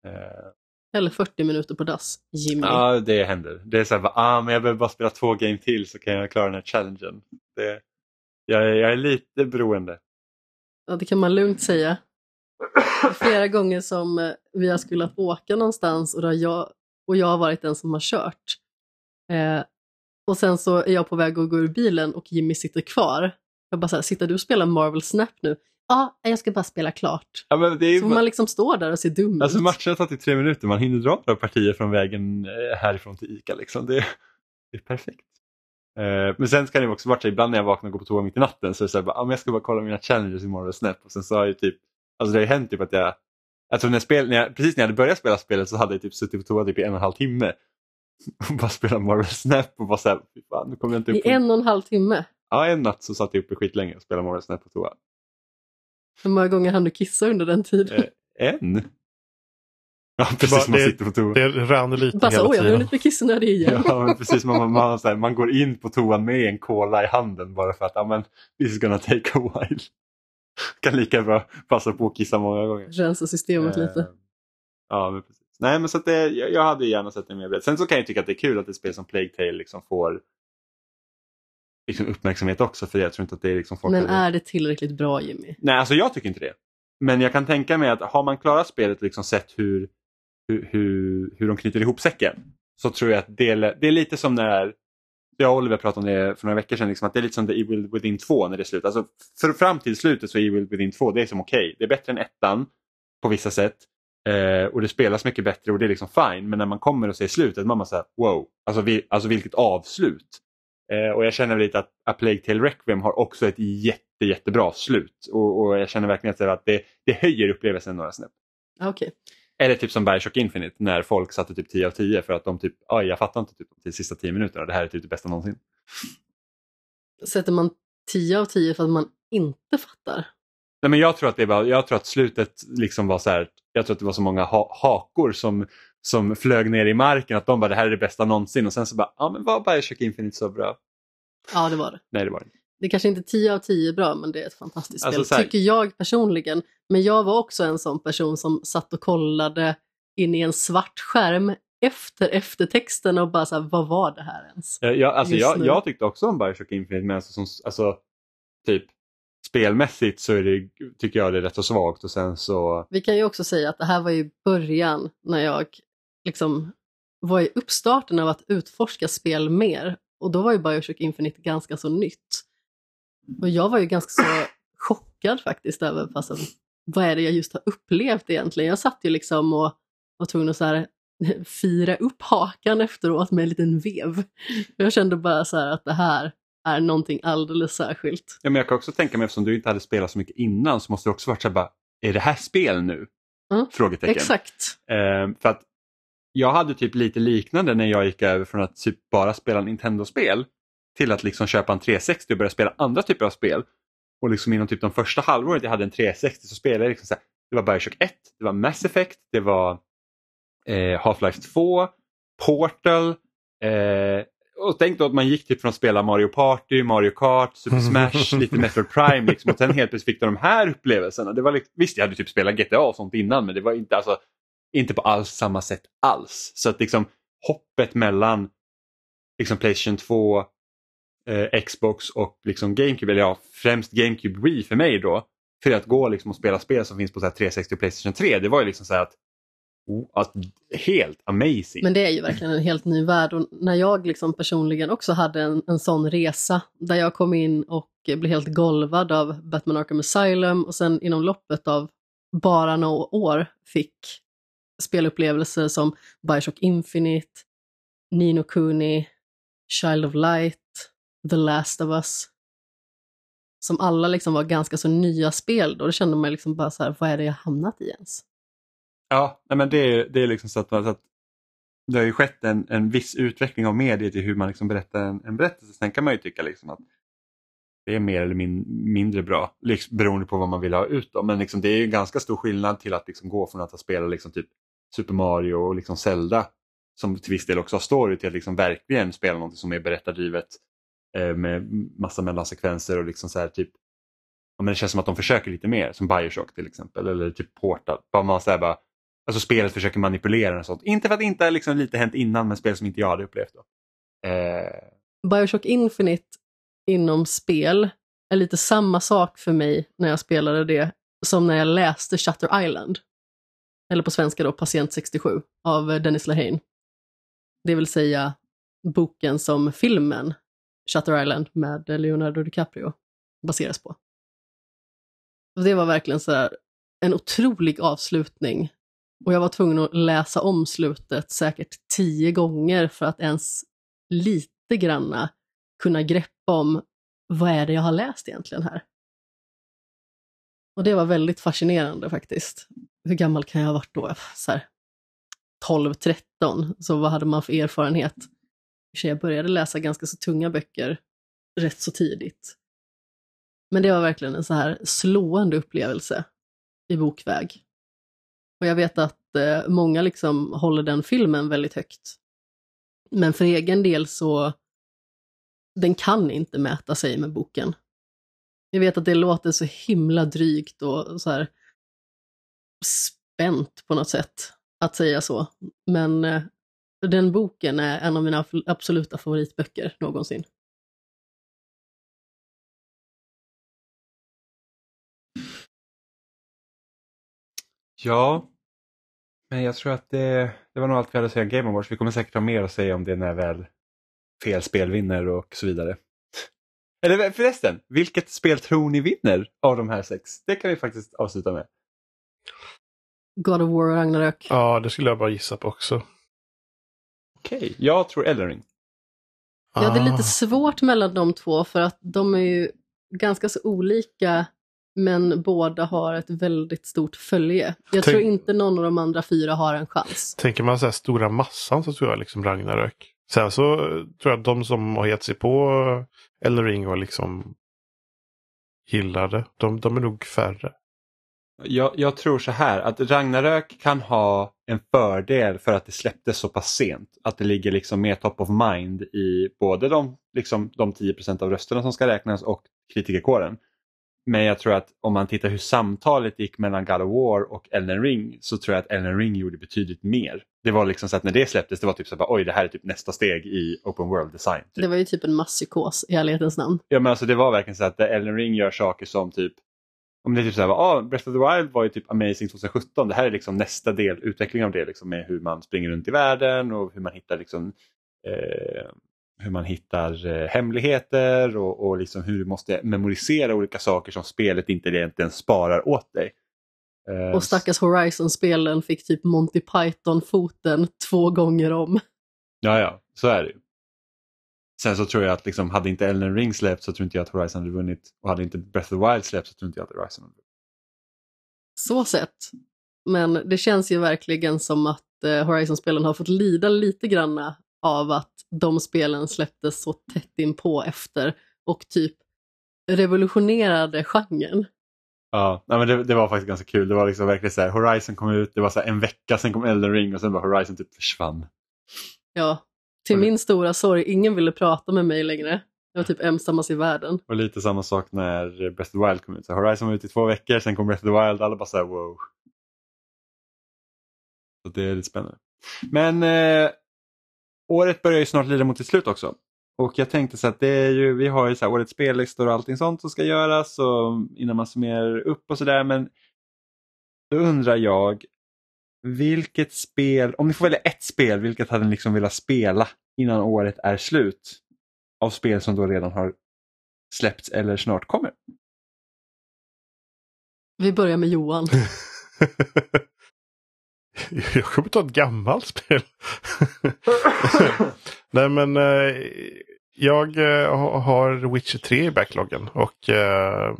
Eh, eller 40 minuter på dass, Jimmy. Ja, det händer. Det är så här, ah, men jag behöver bara spela två game till så kan jag klara den här challengen. Det, jag, är- jag är lite beroende. Ja, det kan man lugnt säga. Flera gånger som eh, vi har skulle åka någonstans och, då jag, och jag har varit den som har kört. Eh, och sen så är jag på väg att gå ur bilen och Jimmy sitter kvar. Jag bara så här, sitter du och spelar Marvel Snap nu? Ja, jag ska bara spela klart. Ja, men det är Så man liksom står där och ser dum Alltså ut. matchen tar till tre minuter, man hinner dra några partier från vägen eh, härifrån till ICA. Liksom. Det, det är perfekt. Eh, men sen ska det också vara så ibland när jag vaknar och går på toa mitt i natten så är det så här, bara, ah, jag ska bara kolla mina challenges i Marvel Snap och sen så har jag typ, alltså det har ju hänt typ att jag, tror när spel, när jag, precis när jag hade börjat spela spelet så hade jag typ suttit på toa typ i en och en halv timme och bara spelat Marvel Snap och bara såhär, fan nu kommer jag inte upp. I en och en halv timme. Ja, en natt så satt jag uppe skitlänge och spelade Marvel Snap på toa. Hur många gånger hann du kissa under den tiden? Eh, en? Ja, bara- precis, man det- sitter på toa. Det rann lite Bara så, hela oj, jag blev tiden. lite kissnödig igen. Ja, men precis. Man, man, man, så här, man går in på toan med en cola i handen bara för att ja, men, this is gonna take a while. Kan lika bra passa på att kissa många gånger. Rensa systemet lite. Eh, Ja, men precis. Nej, men så att det, jag, jag hade gärna sett det mer brett. Sen så kan jag tycka att det är kul att ett spel som Plague Tale liksom får liksom uppmärksamhet också för jag tror inte att det är liksom folk Men är det tillräckligt bra Jimmy? Nej, alltså jag tycker inte det. Men jag kan tänka mig att har man klarat spelet och liksom sett hur, hur, hur, hur de knyter ihop säcken så tror jag att det, det är lite som när jag och Oliver pratade om det för några veckor sedan, liksom, att det är lite som The Evil Within 2 när det slutar. Alltså, för, fram till slutet så är Evil Within 2 det är som okej. Det är bättre än ettan på vissa sätt. Eh, och det spelas mycket bättre och det är liksom fine. Men när man kommer och ser slutet, man bara säger wow, alltså, vi, alltså vilket avslut. Eh, och jag känner lite att A Plague Tale Requiem har också ett jätte, jättebra slut. Och, och jag känner verkligen att det- det, höjer upplevelsen några snäpp. Ah, Okej. Eller typ som Bioshock Infinite när folk satte typ 10 av 10 för att de typ, oj jag fattar inte typ de sista 10 minuterna, det här är typ det bästa någonsin. Sätter man 10 av 10 för att man inte fattar? Nej, men jag tror att det var, jag tror att slutet liksom var så här, jag tror att det var så många ha, hakor som, som flög ner i marken att de bara det här är det bästa någonsin och sen så bara, ja men var Bioshock Infinite så bra? Ja, det var det. Nej det var det inte. Det är kanske inte 10 av 10 bra, men det är ett fantastiskt Alltså, spel, här- tycker jag personligen. Men jag var också en sån person som satt och kollade in i en svart skärm efter eftertexten och bara så här, vad var det här ens? Jag, alltså, jag, jag tyckte också om Bioshock Infinite men alltså, som, alltså, typ spelmässigt så är det, tycker jag det är rätt så svagt och sen så Vi kan ju också säga att det här var ju början när jag liksom var i uppstarten av att utforska spel mer. Och då var ju Bioshock Infinite ganska så nytt. Och jag var ju ganska så chockad faktiskt över alltså, vad är det jag just har upplevt egentligen. Jag satt ju liksom och var tvungen att så här, fira upp hakan efteråt med en liten vev. Jag kände bara så här att det här är någonting alldeles särskilt. Ja, men jag kan också tänka mig eftersom du inte hade spelat så mycket innan så måste det också varit så här bara, är det här spel nu? Mm, Frågetecken. Exakt. Eh, för att jag hade typ lite liknande när jag gick över från att typ bara spela Nintendo-spel till att liksom köpa en 360 och börja spela andra typer av spel. Och liksom inom typ de första halvåret jag hade en 360 så spelade jag liksom så här, det var Bioshock 1, det var Mass Effect, det var eh, Half-Life 2, Portal, eh, och tänk då att man gick typ från att spela Mario Party, Mario Kart, Super Smash, lite Metroid Prime liksom, och sen helt plötsligt fick de här upplevelserna. Det var liksom, visst, jag hade typ spelat GTA och sånt innan men det var inte, alltså, inte på alls samma sätt alls. Så att liksom hoppet mellan liksom Playstation 2, eh, Xbox och liksom GameCube, eller ja, främst GameCube Wii för mig då, för att gå liksom och spela spel som finns på så här 360 och Playstation 3, det var ju liksom så här att, oh, att helt amazing. Men det är ju verkligen en helt ny värld och när jag liksom personligen också hade en, en sån resa där jag kom in och blev helt golvad av Batman Arkham Asylum och sen inom loppet av bara några år fick spelupplevelser som Bioshock Infinite, Nino Kuni, Child of Light, The Last of Us. Som alla liksom var ganska så nya spel då. Då kände man liksom bara så här, vad är det jag hamnat i ens? Ja, nej, men det, är- det är liksom så att, så att det har ju skett en, en viss utveckling av mediet i hur man liksom berättar en, en berättelse. Sen kan man ju tycka liksom att det är mer eller min, mindre bra liksom, beroende på vad man vill ha ut. Då. Men liksom, det är ju ganska stor skillnad till att liksom gå från att ha spelat liksom typ Super Mario och liksom Zelda som till viss del också har story till att liksom verkligen spela något som är berättardrivet eh, med massa mellansekvenser och liksom så här typ ja, men det känns som att de försöker lite mer som Bioshock till exempel eller typ Portal. Bara man så här bara, alltså spelet försöker manipulera och sånt. Inte för att det inte har liksom lite hänt innan men spel som inte jag hade upplevt. Då. Eh, Bioshock Infinite inom spel är lite samma sak för mig när jag spelade det som när jag läste Shutter Island. Eller på svenska då Patient 67 av eh, Dennis Lehane. Det vill säga boken som filmen Shutter Island med eh, Leonardo DiCaprio baseras på. Och det var verkligen så här en otrolig avslutning. Och jag var tvungen att läsa om slutet säkert tio gånger för att ens lite granna kunna greppa om vad är det jag har läst egentligen här. Och det var väldigt fascinerande faktiskt. Hur gammal kan jag ha varit då? Så här, 12-13, så vad hade man för erfarenhet? Jag började läsa ganska så tunga böcker rätt så tidigt. Men det var verkligen en så här slående upplevelse i bokväg. Och jag vet att eh, många liksom håller den filmen väldigt högt. Men för egen del så den kan inte mäta sig med boken. Jag vet att det låter så himla drygt och så här spänt på något sätt att säga så. Men eh, den boken är en av mina absoluta favoritböcker någonsin. ja, men jag tror att det, det var nog allt vi hade att säga om Game Awards. Vi kommer säkert ha mer att säga om det när väl fel spel vinner och så vidare. Eller förresten, vilket spel tror ni vinner av de här sex? Det kan vi faktiskt avsluta med. God of War och Ragnarök. Ja, det skulle jag bara gissa på också. Okej, jag tror Elden Ring. Ja, det är Ah. lite svårt mellan de två för att de är ju ganska så olika men båda har ett väldigt stort följe. Jag Tänk- tror inte någon av de andra fyra har en chans. Tänker man så här stora massan så tror jag liksom Ragnarök. Sen så tror jag att de som har gett sig på Elden Ring och liksom gillade, de, de är nog färre. Jag, jag tror så här att Ragnarök kan ha en fördel för att det släpptes så pass sent. Att det ligger liksom mer top of mind i både de, liksom, de 10% av rösterna som ska räknas och kritikerkåren. Men jag tror att om man tittar hur samtalet gick mellan God of War och Elden Ring så tror jag att Elden Ring gjorde betydligt mer. Det var liksom så att när det släpptes det var typ så att oj det här är typ nästa steg i open world design. Typ. Det var ju typ en masspsykos i ärlighetens namn. Ja men alltså det var verkligen så att Elden Ring gör saker som typ om det är typ så här, ah, Breath of the Wild var ju typ amazing 2017. Det här är liksom nästa del, utveckling av det liksom med hur man springer runt i världen och hur man hittar liksom eh, hur man hittar eh, hemligheter och, och liksom hur du måste memorisera olika saker som spelet inte egentligen sparar åt dig. Eh, Och stackars Horizon-spelen fick typ Monty Python-foten två gånger om. Ja, ja, så är det ju. Sen så tror jag att liksom, hade inte Elden Ring släppts så tror inte jag att Horizon hade vunnit. Och hade inte Breath of the Wild släppts så tror inte jag att Horizon hade vunnit. Så sett. Men det känns ju verkligen som att eh, Horizon-spelen har fått lida lite granna av att de spelen släpptes så tätt inpå efter och typ revolutionerade genren. Ja, men det, det var faktiskt ganska kul. Det var liksom verkligen så här, Horizon kom ut, det var så en vecka, sen kom Elden Ring och sen var Horizon typ försvann. Ja, till Och- min stora sorg, ingen ville prata med mig längre. Jag var typ ensammast i världen. Och lite samma sak när Breath of the Wild kom ut. Så Horizon var ute i två veckor, sen kom Breath of the Wild, alla bara så här wow. Så det är lite spännande. Men eh, året börjar ju snart lida mot sitt slut också. Och jag tänkte så att det är ju, vi har ju så här årets spellistor och allting sånt som ska göras och innan man summerar upp och sådär. Men då undrar jag, vilket spel, om ni får välja ett spel, vilket hade ni liksom velat spela innan året är slut? Av spel som då redan har släppts eller snart kommer. Vi börjar med Johan. Jag kommer ta ett gammalt spel. Nej men eh, jag eh, ha- har Witcher 3 i backloggen och eh,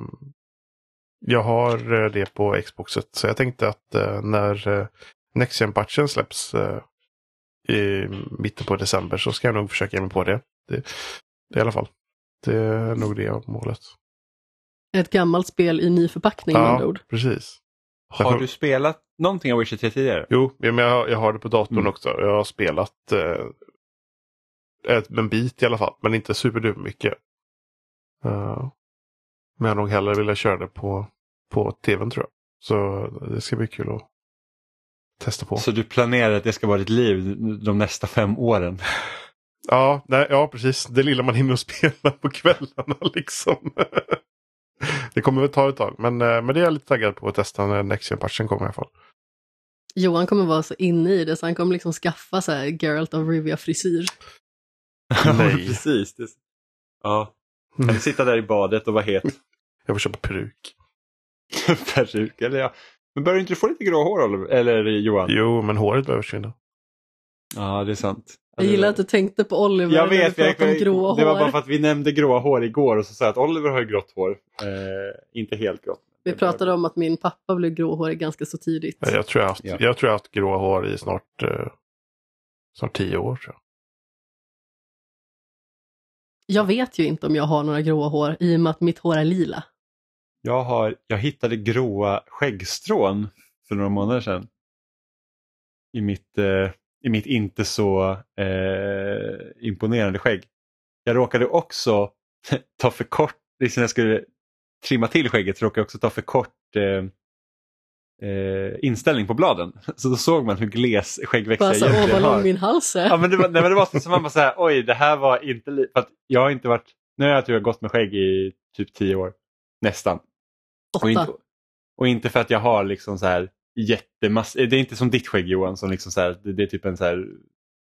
jag har det på Xboxet. Så jag tänkte att när Next Gen patchen släpps i mitten på december så ska jag nog försöka ge mig på det. Det, det i alla fall. Det är nog det målet. Ett gammalt spel i ny förpackning med andra ord. precis. Har du spelat någonting av Witcher 3 tidigare? Jo, men jag, jag har det på datorn Mm. också. Jag har spelat eh, ett, en bit i alla fall, men inte superduper mycket. Uh, men jag nog hellre vilja köra det på, på tvn tror jag. Så det ska bli kul att testa på. Så du planerar att det ska vara ditt liv de nästa fem åren? Ja, nej, ja, precis. Det lilla man hinner spela på kvällarna liksom. Det kommer väl ta ett tag, men, eh, men det är jag lite taggad på att testa när Next Gen-patchen kommer i alla fall. Johan kommer vara så inne i det så han kommer liksom skaffa så här Geralt of Rivia-frisyr. Nej. Precis. Det... Ja. Eller sitta där i badet och vara het. Jag får köpa peruk. Peruk, eller ja. Men börjar inte du få lite grå hår Oliver? Eller Johan? Jo, men håret behöver försvinna. Ja, det är sant. Jag gillar att du tänkte på Oliver Jag när vet, du pratade om jag, gråa det var hår. bara för att vi nämnde gråa hår igår och så sa jag att Oliver har ju grått hår. Eh, inte helt grått. Vi pratade om att min pappa blev gråhårig ganska så tidigt. Ja, Jag tror jag har haft, Ja. jag tror jag haft grå hår i snart, eh, snart tio år. Tror jag. Jag vet ju inte om jag har några gråa hår i och med att mitt hår är lila. Jag, har, jag hittade gråa skäggstrån för några månader sedan. I mitt, eh, i mitt inte så eh, imponerande skägg. Jag råkade också ta för kort, liksom jag skulle trimma till skägget så råkade jag också ta för kort eh, eh, inställning på bladen. Så då såg man hur gles skäggväxt jag så, åh egentligen vad har. lång min hals är. Ja, men det var, nej, men det var som man bara så här, oj det här var inte, li- för att jag har inte varit, nu har jag tror jag gått med skägg i typ tio år, nästan. Och inte, Åtta. och inte för att jag har liksom så här jättemass, det är inte som ditt skägg Johan, som liksom så här, det, det är typ en så här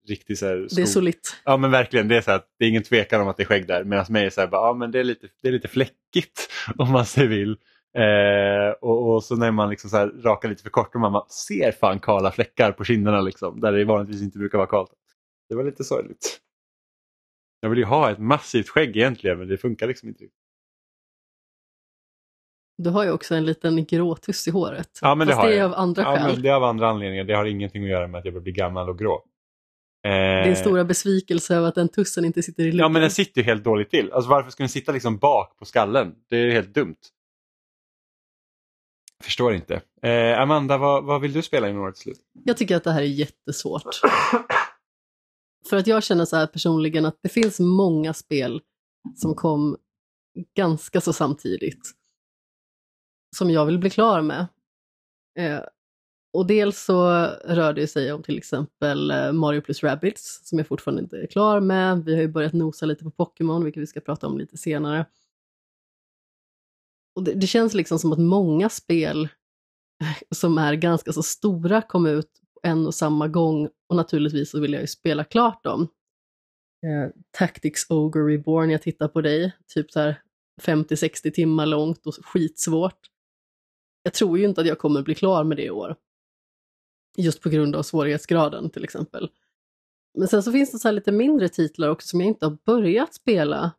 riktig så här Det är skog. solitt. Ja men verkligen, det är så här, att det är ingen tvekan om att det är skägg där. Medan mig är så här, bara, ja men det är lite, det är lite fläckigt om man så vill. Eh, och, och så när man liksom så här rakar lite för kort och man bara ser fan kala fläckar på kinderna liksom, där det vanligtvis inte brukar vara kalt. Det var lite sorgligt. Jag vill ju ha ett massivt skägg egentligen men det funkar liksom inte. riktigt. Du har ju också en liten grå tuss i håret. Ja, men det Fast har det är jag. av andra Ja, skäl. men det är av andra anledningar, det har ingenting att göra med att jag börjar bli gammal och grå. Eh, Din stora besvikelse över att den tussen inte sitter i luggen. Ja men den sitter ju helt dåligt till. Alltså varför ska den sitta liksom bak på skallen? Det är helt dumt. Förstår inte. Eh, Amanda, vad, vad vill du spela innan årets slut? Jag tycker att det här är jättesvårt. För att jag känner så här personligen att det finns många spel som kom ganska så samtidigt som jag vill bli klar med. Eh, och dels så rör det sig om till exempel eh, Mario plus Rabbids som jag fortfarande inte är klar med. Vi har ju börjat nosa lite på Pokémon, vilket vi ska prata om lite senare. Och det, det känns liksom som att många spel eh, som är ganska så stora kom ut en och samma gång och naturligtvis så vill jag ju spela klart dem. Eh, Tactics Ogre Reborn, jag tittar på dig, typ så här 50-60 timmar långt och skitsvårt. Jag tror ju inte att jag kommer bli klar med det i år. Just på grund av svårighetsgraden till exempel. Men sen så finns det så lite mindre titlar också som jag inte har börjat spela,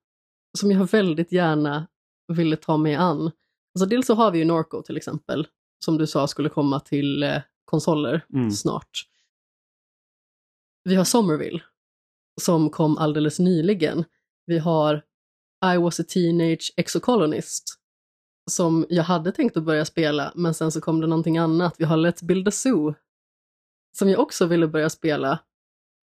som jag väldigt gärna ville ta mig an. Alltså dels så har vi ju Norco till exempel, som du sa skulle komma till eh, konsoler Mm. snart. Vi har Somerville, som kom alldeles nyligen. Vi har I was a teenage exocolonist, som jag hade tänkt att börja spela, men sen så kom det någonting annat. Vi har Let's Build a Zoo, som jag också ville börja spela,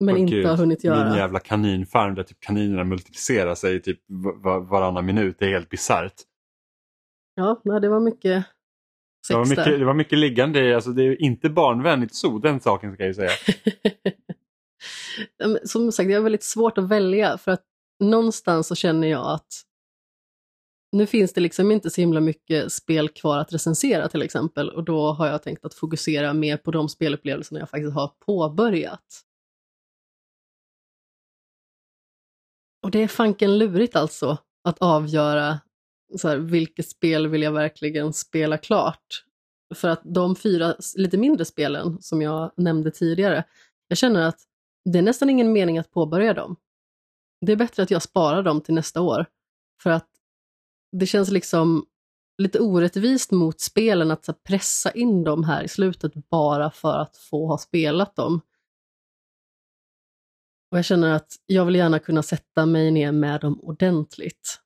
men Åh, inte gud, har hunnit göra. Min jävla kaninfarm där typ kaninerna multiplicerar sig typ va- va- varannan minut. Det är helt bisarrt. Ja, nej, det var mycket Det var sex mycket, där. det var mycket liggande. Alltså, det är inte barnvänligt zoo, den saken ska jag ju säga. Som sagt, det är väldigt svårt att välja för att någonstans så känner jag att nu finns det liksom inte så himla mycket spel kvar att recensera till exempel och då har jag tänkt att fokusera mer på de spelupplevelserna jag faktiskt har påbörjat. Och det är fanken lurigt alltså att avgöra så här, vilket spel vill jag verkligen spela klart. För att de fyra lite mindre spelen som jag nämnde tidigare, jag känner att det är nästan ingen mening att påbörja dem. Det är bättre att jag sparar dem till nästa år. För att det känns liksom lite orättvist mot spelen att så här, pressa in dem här i slutet bara för att få ha spelat dem. Och jag känner att jag vill gärna kunna sätta mig ner med dem ordentligt.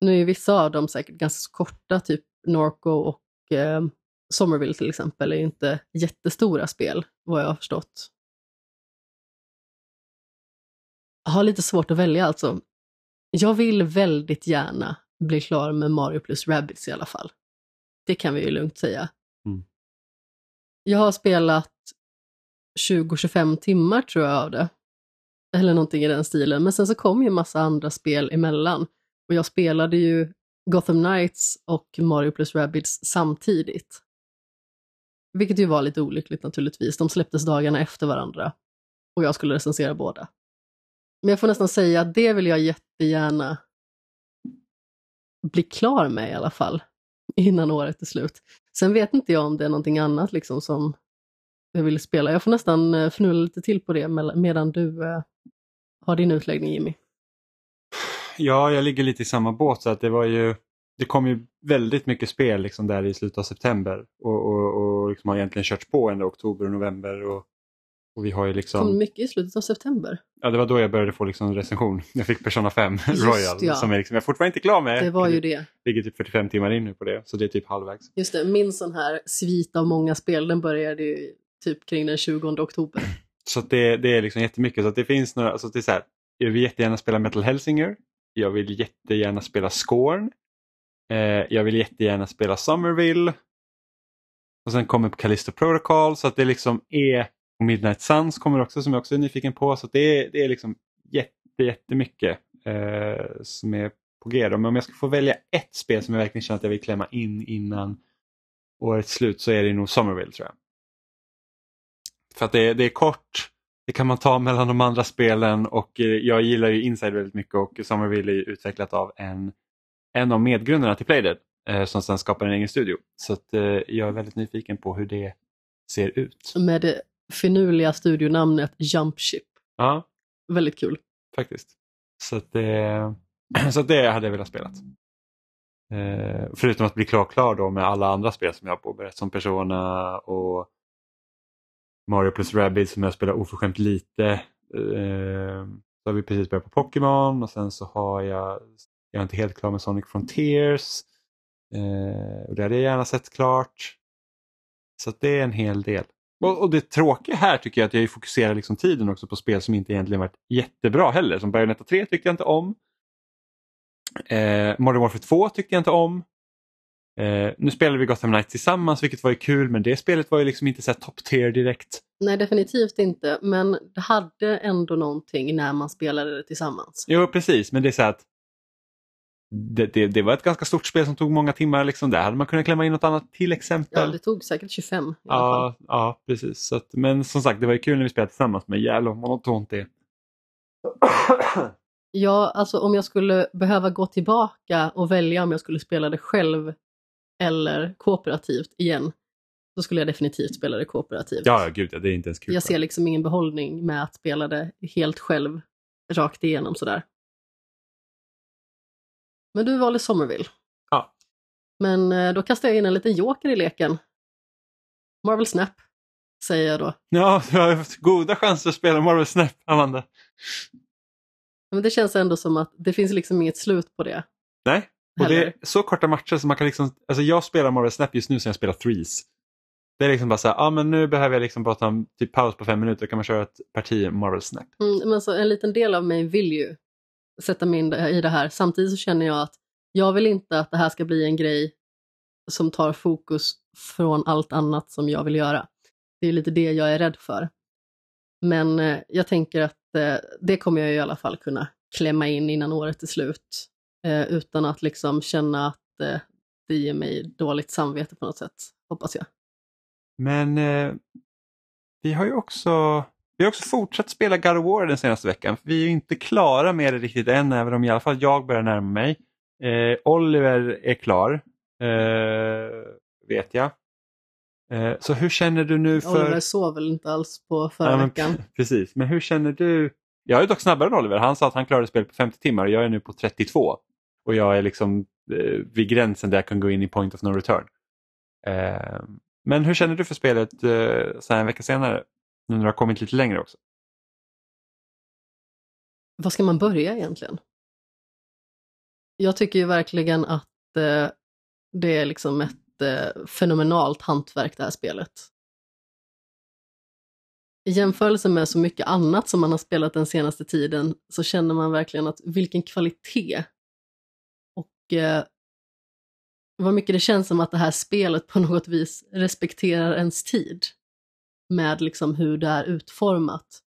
Nu är vissa av dem säkert ganska korta, typ Norco och eh, Somerville till exempel, är inte jättestora spel, vad jag har förstått. Jag har lite svårt att välja alltså. Jag vill väldigt gärna bli klar med Mario plus Rabbids i alla fall. Det kan vi ju lugnt säga. Mm. Jag har spelat 20-25 timmar tror jag av det. Eller någonting i den stilen. Men sen så kom ju massa andra spel emellan. Och jag spelade ju Gotham Knights och Mario plus Rabbids samtidigt. Vilket ju var lite olyckligt naturligtvis. De släpptes dagarna efter varandra. Och jag skulle recensera båda. Men jag får nästan säga att det vill jag jättegärna bli klar med i alla fall. Innan året är slut. Sen vet inte jag om det är någonting annat liksom som jag vill spela. Jag får nästan eh, fnula lite till på det medan du eh, har din utläggning Jimmy. Ja, jag ligger lite i samma båt så att det var ju det kom ju väldigt mycket spel liksom där i slutet av september och, och, och liksom har egentligen körts på ända oktober och november. Och, och vi har ju Kom liksom, mycket i slutet av september. ja, det var då jag började få liksom recension. Jag fick Persona 5 Just Royal ja. som är liksom, jag fortfarande inte klar med. Det var ju det. ligger typ 45 timmar in nu på det så det är typ halvvägs. Just det, min sån här svit av många spel, den började ju typ kring den 20 oktober. Så det, det är liksom jättemycket. Så det finns några, alltså det är så här, jag vill jättegärna spela Metal Hellsinger. Jag vill jättegärna spela Scorn. Eh, jag vill jättegärna spela Somerville. Och sen kommer Callisto Protocol så att det liksom är och Midnight Suns kommer också som jag också är nyfiken på. Så det, är, det är liksom jätte, jättemycket eh, som är på G. då. Men om jag ska få välja ett spel som jag verkligen känner att jag vill klämma in innan årets slut så är det nog Somerville tror jag. För att det, det är kort, det kan man ta mellan de andra spelen och eh, jag gillar ju Inside väldigt mycket och Somerville är ju utvecklat av en, en av medgrundarna till Playdead eh, som sedan skapar en egen studio. Så att, eh, jag är väldigt nyfiken på hur det ser ut. Med det finurliga studionamnet Jump Ship. Ja, Väldigt kul. faktiskt. Så, att det, så att det hade jag velat spela. Eh, förutom att bli klar, klar då med alla andra spel som jag har påbörjat som Persona och Mario plus Rabbids som jag spelar oförskämt lite. Eh, så har vi precis börjat på Pokémon och sen så har jag, jag är inte helt klar med Sonic Frontiers. Eh, och det hade jag gärna sett klart. Så det är en hel del. Och, och det tråkiga här tycker jag att jag fokuserar liksom tiden också på spel som inte egentligen varit jättebra heller. Som Bayonetta 3 tyckte jag inte om. Eh, Modern Warfare 2 tyckte jag inte om. Eh, nu spelade vi Gotham Knights tillsammans vilket var ju kul men det spelet var ju liksom inte så top tier direkt. Nej, definitivt inte. Men det hade ändå någonting när man spelade det tillsammans. Jo precis men det är så att det, det, det var ett ganska stort spel som tog många timmar. Liksom. Där hade man kunnat klämma in något annat till exempel. Ja, det tog säkert 25 i alla fall. Ja, ja precis. Så att, men som sagt, det var ju kul när vi spelade tillsammans, men jävlar vad monotont det. Ja, alltså om jag skulle behöva gå tillbaka och välja om jag skulle spela det själv eller kooperativt igen, så skulle jag definitivt spela det kooperativt. Ja, ja, gud ja, det är inte ens kul. jag ser liksom ingen behållning med att spela det helt själv, rakt igenom sådär. Men du valde Somerville. Ja. Men eh, då kastar jag in en liten joker i leken. Marvel Snap, säger jag då. Ja, du har haft goda chanser att spela Marvel Snap, Amanda. Men det känns ändå som att det finns liksom inget slut på det. Nej, och det Heller. är så korta matcher som man kan liksom, alltså jag spelar Marvel Snap just nu som jag spelar Threes. Det är liksom bara så här, ja ah, men nu behöver jag liksom bara ta en typ paus på fem minuter, kan man köra ett parti Marvel Snap. Mm, men så en liten del av mig vill ju sätta mig in i det här. Samtidigt så känner jag att jag vill inte att det här ska bli en grej som tar fokus från allt annat som jag vill göra. Det är lite det jag är rädd för. Men eh, jag tänker att eh, det kommer jag i alla fall kunna klämma in innan året är slut. Eh, utan att liksom känna att eh, det ger mig dåligt samvete på något sätt, hoppas jag. Men eh, vi har ju också vi har också fortsatt spela God of War den senaste veckan. För vi är ju inte klara med det riktigt än, även om i alla fall jag börjar närma mig. Eh, Oliver är klar, eh, vet jag. Eh, så hur känner du nu för... Oliver sov väl inte alls på förra Ja, men veckan. Precis, men hur känner du? Jag är dock snabbare än Oliver. Han sa att han klarade spelet på 50 timmar och jag är nu på 32. Och jag är liksom eh, vid gränsen där jag kan gå in i point of no return. Eh, men hur känner du för spelet eh, så här en vecka senare? Nu när du har kommit lite längre också. Var ska man börja egentligen? Jag tycker ju verkligen att eh, det är liksom ett eh, fenomenalt hantverk det här spelet. I jämförelse med så mycket annat som man har spelat den senaste tiden så känner man verkligen att vilken kvalitet och eh, vad mycket det känns som att det här spelet på något vis respekterar ens tid med liksom hur det är utformat.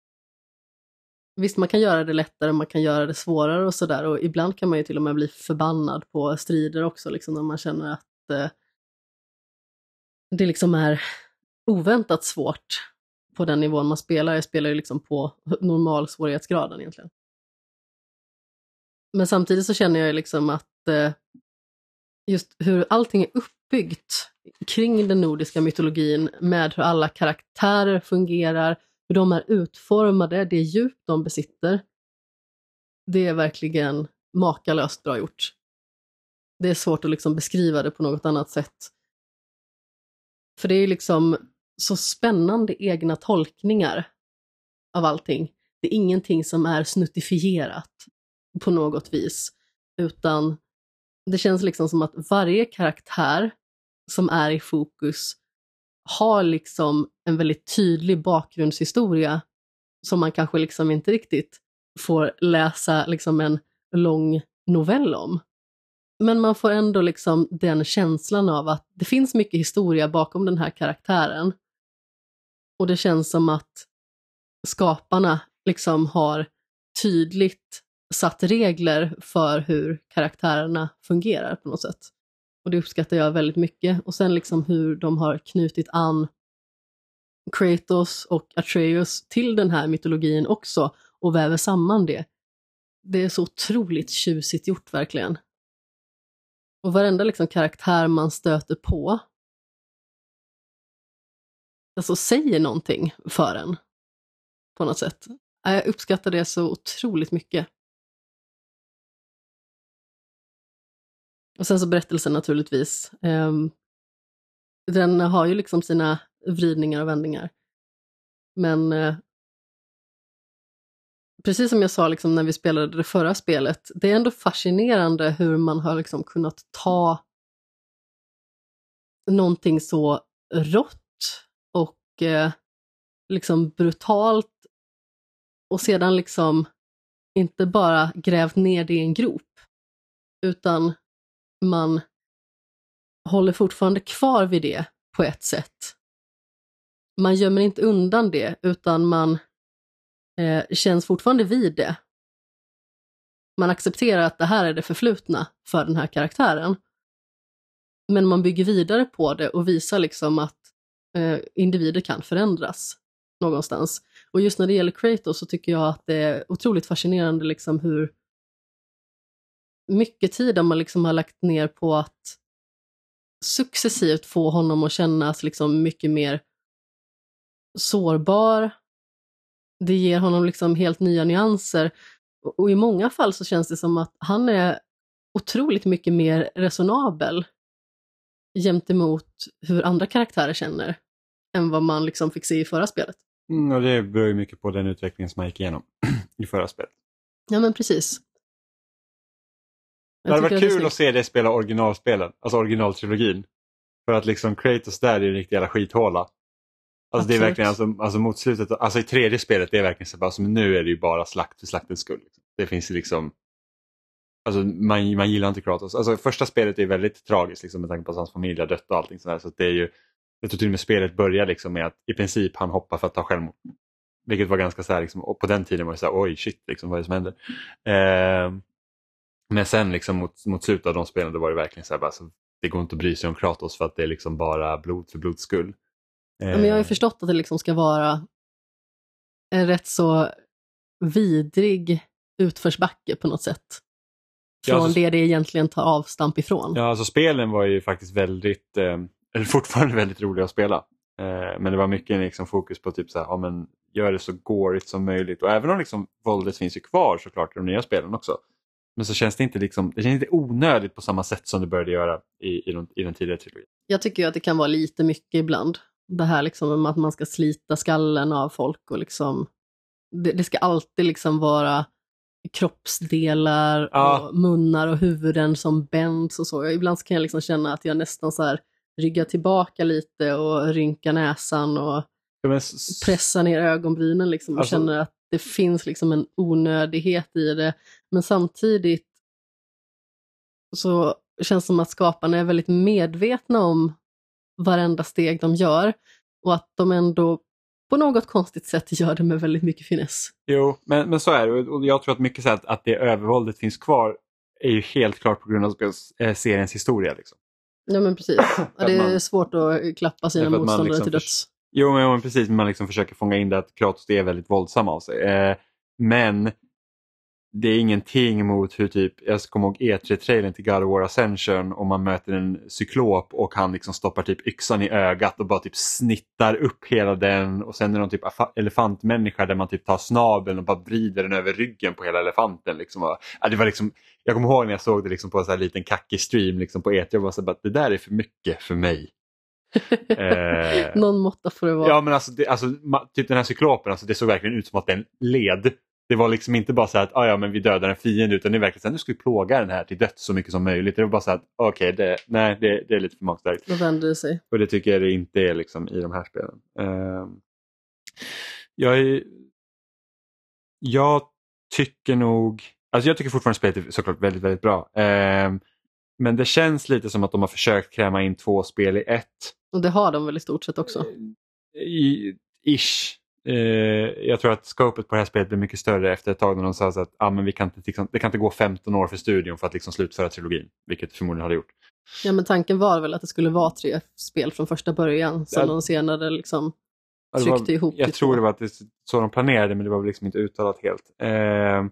Visst, man kan göra det lättare, man kan göra det svårare och sådär och ibland kan man ju till och med bli förbannad på strider också, liksom när man känner att eh, det liksom är oväntat svårt på den nivån man spelar. Jag spelar ju liksom på normal svårighetsgraden egentligen. Men samtidigt så känner jag ju liksom att eh, just hur allting är uppbyggt kring den nordiska mytologin med hur alla karaktärer fungerar, hur de är utformade, det djup de besitter. Det är verkligen makalöst bra gjort. Det är svårt att liksom beskriva det på något annat sätt. För det är liksom så spännande egna tolkningar av allting. Det är ingenting som är snuttifierat på något vis, utan det känns liksom som att varje karaktär som är i fokus har liksom en väldigt tydlig bakgrundshistoria som man kanske liksom inte riktigt får läsa liksom en lång novell om. Men man får ändå liksom den känslan av att det finns mycket historia bakom den här karaktären. Och det känns som att skaparna liksom har tydligt satt regler för hur karaktärerna fungerar på något sätt. Och det uppskattar jag väldigt mycket. Och sen liksom hur de har knutit an Kratos och Atreus till den här mytologin också och väver samman det. Det är så otroligt tjusigt gjort verkligen. Och varenda liksom karaktär man stöter på alltså säger någonting för en på något sätt. Jag uppskattar det så otroligt mycket. Och sen så berättelsen naturligtvis. Ehm, den har ju liksom sina vridningar och vändningar. Men eh, precis som jag sa liksom när vi spelade det förra spelet, det är ändå fascinerande hur man har liksom kunnat ta någonting så rått och eh, liksom brutalt och sedan liksom inte bara grävt ner det i en grop, utan man håller fortfarande kvar vid det på ett sätt. Man gömmer inte undan det, utan man eh, känns fortfarande vid det. Man accepterar att det här är det förflutna för den här karaktären. Men man bygger vidare på det och visar liksom att eh, individer kan förändras någonstans. Och just när det gäller Kratos så tycker jag att det är otroligt fascinerande liksom hur mycket tid man liksom har lagt ner på att successivt få honom att kännas liksom mycket mer sårbar. Det ger honom liksom helt nya nyanser. Och i många fall så känns det som att han är otroligt mycket mer resonabel gentemot hur andra karaktärer känner än vad man liksom fick se i förra spelet. Mm, och det beror ju mycket på den utvecklingen som man gick igenom i förra spelet. Ja men precis. Det hade varit kul att se det spela originalspelen, alltså originaltrilogin. För att liksom Kratos där är en riktig jävla skithåla. Alltså det är verkligen, alltså, alltså mot slutet, alltså i tredje spelet det är verkligen så bara, alltså, nu är det ju bara slakt för slaktens skull. Liksom. Det finns liksom, alltså man, man gillar inte Kratos. Alltså första spelet är väldigt tragiskt liksom, med tanke på att hans familj har dött och allting sådär. Så det är ju, jag tror till och med spelet börjar liksom med att i princip han hoppar för att ta självmord. Vilket var ganska så här, liksom, och på den tiden var det så här, oj shit, liksom, vad är det som händer? Eh, men sen liksom mot, mot slutet av de spelen då var det verkligen så här, bara, så, det går inte att bry sig om Kratos för att det är liksom bara blod för blods skull. Ja, men jag har ju Eh, förstått att det liksom ska vara en rätt så vidrig utförsbacke på något sätt. Ja, Från alltså- det det egentligen tar avstamp ifrån. Ja, alltså spelen var ju faktiskt väldigt, eh, eller fortfarande väldigt roliga att spela. Eh, men det var mycket liksom fokus på typ så här, ja men gör det så gårigt som möjligt. Och även om liksom våldet finns ju kvar såklart i de nya spelen också. Men så känns det inte liksom, det känns inte onödigt på samma sätt som det började göra i, i, de, i den tidigare trilogin. Jag tycker ju att det kan vara lite mycket ibland. Det här liksom att man ska slita skallen av folk och liksom det, det ska alltid liksom vara kroppsdelar Ja. och munnar och huvuden som bänds och så. Ibland så kan jag liksom känna att jag nästan så här ryggar tillbaka lite och rynkar näsan och Ja, pressar ner ögonbrynen liksom och Alltså- känner att det finns liksom en onödighet i det. Men samtidigt så känns det som att skaparna är väldigt medvetna om varenda steg de gör och att de ändå på något konstigt sätt gör det med väldigt mycket finess. Jo, men, men så är det. Och jag tror att mycket så att, att det övervåldet finns kvar är ju helt klart på grund av eh, seriens historia. Liksom. Ja men precis. Ja, det är man- svårt att klappa sina motståndare liksom till döds. Jo, men, men precis. Man liksom försöker fånga in det att Kratos är väldigt våldsam av sig. Eh, men det är ingenting mot hur typ, jag kommer ihåg E3-trailern till God of War Ascension och man möter en cyklop och han liksom stoppar typ yxan i ögat och bara typ snittar upp hela den och sen är det någon typ elefantmänniska där man typ tar snabeln och bara vrider den över ryggen på hela elefanten. Liksom. Och, ja, det var liksom, jag kommer ihåg när jag såg det liksom på en sån här liten kackig stream liksom på E3 och var så bara, det där är för mycket för mig. Eh, Någon måtta får det vara. Ja men alltså, det, alltså typ den här cyklopen, alltså, det såg verkligen ut som att den led. Det var liksom inte bara så att ah, ja, men vi dödar en fiende utan det är verkligen så här, nu ska vi plåga den här till döds så mycket som möjligt. Det var bara så att okej, det, nej det, det är lite för magstarkt. Då vänder det sig. Och det tycker jag det inte är liksom i de här spelen. Ehm, jag, är, jag tycker nog, alltså jag tycker fortfarande spelet är såklart väldigt, väldigt bra. Ehm, men det känns lite som att de har försökt kräma in två spel i ett. Och det har de väl i stort sett också. I, ish. Eh, jag tror att scopet på det här spelet blir mycket större efter ett tag när de sa att ah, men vi kan inte, liksom, det kan inte gå 15 år för studion för att liksom slutföra trilogin. Vilket förmodligen hade gjort. Ja men tanken var väl att det skulle vara tre spel från första början som Ja. de senare liksom det var- tryckte ihop Jag tror två. det var att det, så de planerade men det var väl liksom inte uttalat helt. Eh,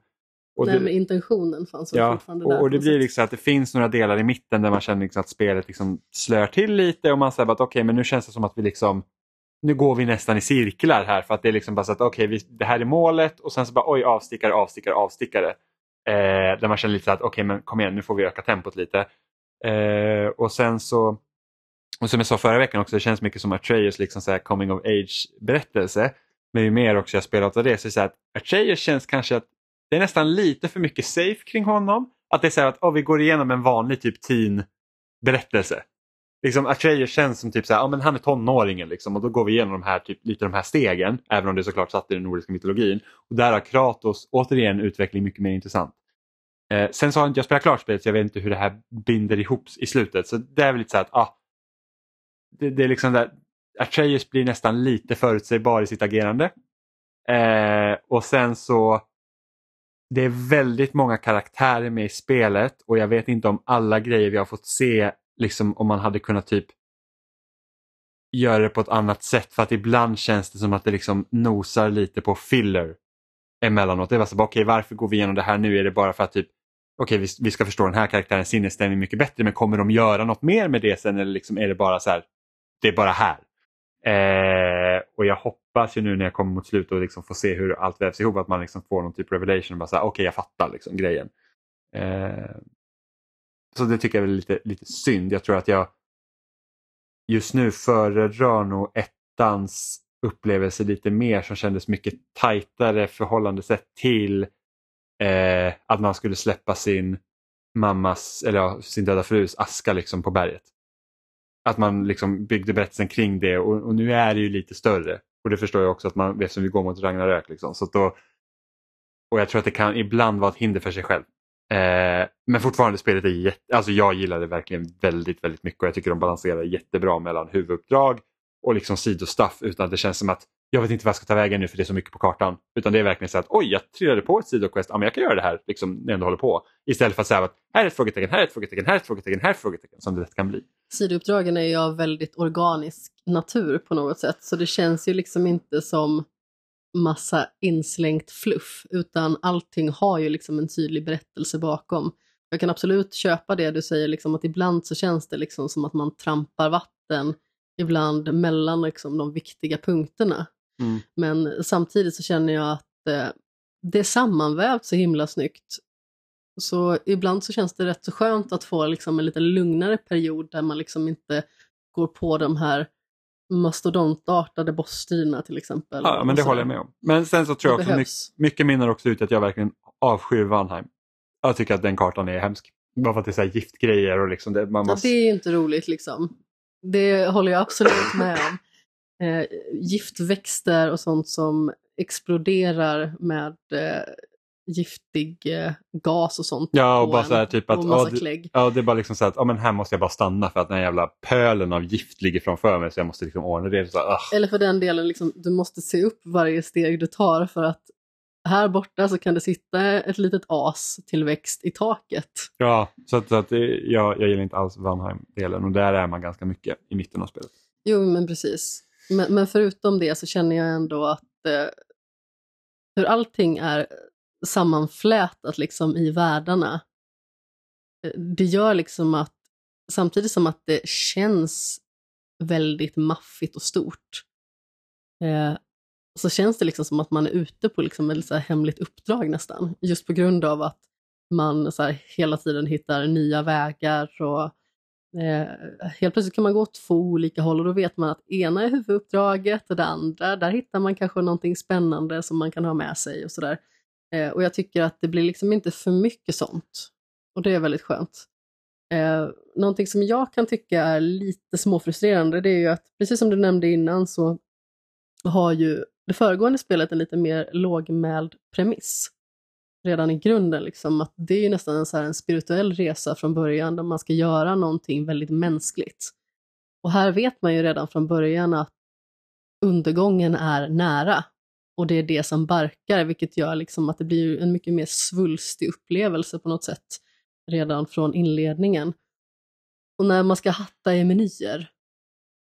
och Nej det, men intentionen fanns Ja, fortfarande där. och, det blir liksom att det finns några delar i mitten där man känner liksom att spelet liksom slör till lite och man säger att okej men nu känns det som att vi liksom nu går vi nästan i cirklar här för att det är liksom bara så att okej okay, det här är målet och sen så bara oj avstickare, avstickare, avstickare. Eh, där man känner lite så att okej men kom igen nu får vi öka tempot lite. Eh, och sen så och som jag sa förra veckan också, det känns mycket som Atreus liksom så här coming of age berättelse. Men ju mer också jag spelat av det så är det så att Atreus känns kanske att det är nästan lite för mycket safe kring honom. Att det är så här att oh, vi går igenom en vanlig typ teen berättelse. Liksom Atreus känns som typ så här, ja, men han är tonåringen liksom, och då går vi igenom de här, typ, lite de här stegen. Även om det är såklart satt i den nordiska mytologin. Och där har Kratos återigen utveckling mycket mer intressant. Eh, sen så har inte jag spelat klart spelet så jag vet inte hur det här binder ihop i slutet. Så det är väl lite så här att ah, det, det är liksom där, Atreus blir nästan lite förutsägbar i sitt agerande. Eh, och sen så det är väldigt många karaktärer med i spelet och jag vet inte om alla grejer vi har fått se, liksom om man hade kunnat typ göra det på ett annat sätt för att ibland känns det som att det liksom nosar lite på filler emellanåt. Det var så okej okay, varför går vi igenom det här nu? Är det bara för att typ okej okay, vi, vi, ska förstå den här karaktärens sinnesstämning mycket bättre men kommer de göra något mer med det sen eller liksom är det bara så här, det är bara här. Eh, och jag hoppas ju nu när jag kommer mot slutet och liksom får se hur allt vävs ihop att man liksom får någon typ av revelation. Okej, okay, jag fattar liksom grejen. Eh, så det tycker jag är lite, lite synd. Jag tror att jag just nu föredrar nog ettans upplevelse lite mer som kändes mycket tajtare förhållande sett till eh, att man skulle släppa sin mammas, eller ja, sin döda frus aska liksom på berget. Att man liksom byggde berättelsen kring det och, och, nu är det ju lite större. Och det förstår jag också att man, eftersom vi går mot Ragnarök. Liksom. Så då, och jag tror att det kan ibland vara ett hinder för sig själv. Eh, men fortfarande spelet är jätte, alltså jag gillar det verkligen väldigt, väldigt mycket och jag tycker de balanserar jättebra mellan huvuduppdrag och liksom sidostuff utan att det känns som att jag vet inte vad jag ska ta vägen nu för det är så mycket på kartan. Utan det är verkligen så att oj, jag trillade på ett sidoquest, ja men jag kan göra det här liksom, när jag ändå håller på. Istället för att säga att här är ett frågetecken, här är ett frågetecken, här är ett frågetecken, här är ett frågetecken som det lätt kan bli. Sidouppdragen är ju av väldigt organisk natur på något sätt så det känns ju liksom inte som massa inslängt fluff utan allting har ju liksom en tydlig berättelse bakom. Jag kan absolut köpa det du säger, liksom, att ibland så känns det liksom som att man trampar vatten ibland mellan liksom, de viktiga punkterna. Mm. Men samtidigt så känner jag att eh, det är sammanvävt så himla snyggt. Så ibland så känns det rätt så skönt att få liksom en lite lugnare period där man liksom inte går på de här mastodontartade bossstriderna till exempel. Ja, men det håller jag med om. Men sen så tror jag också mycket, mycket minner också ut att jag verkligen avskyr Vanheim. Jag tycker att den kartan är hemsk. Bara för att det är så här giftgrejer och liksom det, man måste... ja, det är inte roligt liksom. Det håller jag absolut med om. Eh, giftväxter och sånt som exploderar med eh, giftig eh, gas och sånt. Ja, och bara så här, typ att ja, det, ja, det är bara liksom så att ja, men här måste jag bara stanna för att den här jävla pölen av gift ligger framför mig så jag måste liksom ordna det. Så, uh. Eller för den delen, liksom, du måste se upp varje steg du tar för att här borta så kan det sitta ett litet as tillväxt i taket. Ja, så att, så att jag, jag gillar inte alls Vanheim-delen och där är man ganska mycket i mitten av spelet. Jo, men precis. Men, men förutom det så känner jag ändå att eh, hur allting är sammanflätat liksom i världarna, eh, det gör liksom att samtidigt som att det känns väldigt maffigt och stort eh, så känns det liksom som att man är ute på liksom ett så hemligt uppdrag nästan. Just på grund av att man så hela tiden hittar nya vägar och eh, helt plötsligt kan man gå åt två olika håll och då vet man att ena är huvuduppdraget och det andra, där hittar man kanske någonting spännande som man kan ha med sig och sådär. Eh, och jag tycker att det blir liksom inte för mycket sånt. Och det är väldigt skönt. Eh, någonting som jag kan tycka är lite småfrustrerande det är ju att, precis som du nämnde innan, så har ju det föregående spelet en lite mer lågmäld premiss. Redan i grunden, liksom, att det är ju nästan en, så en spirituell resa från början där man ska göra någonting väldigt mänskligt. Och här vet man ju redan från början att undergången är nära och det är det som barkar, vilket gör liksom att det blir en mycket mer svulstig upplevelse på något sätt redan från inledningen. Och när man ska hatta i menyer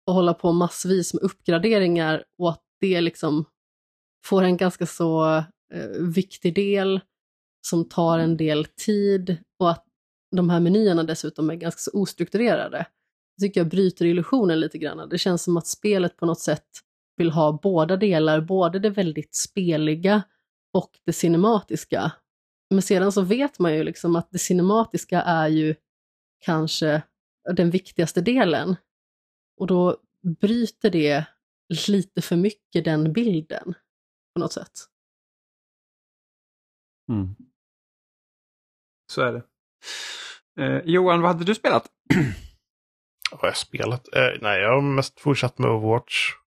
och hålla på massvis med uppgraderingar och att det liksom får en ganska så eh, viktig del som tar en del tid och att de här menyerna dessutom är ganska så ostrukturerade. Det tycker jag bryter illusionen lite grann. Det känns som att spelet på något sätt vill ha båda delar, både det väldigt speliga och det cinematiska. Men sedan så vet man ju liksom att det cinematiska är ju kanske den viktigaste delen. Och då bryter det lite för mycket den bilden på något sätt. Mm. Så är det. Eh, Johan, vad hade du spelat? vad har jag spelat? Eh, nej, jag har mest fortsatt med Overwatch.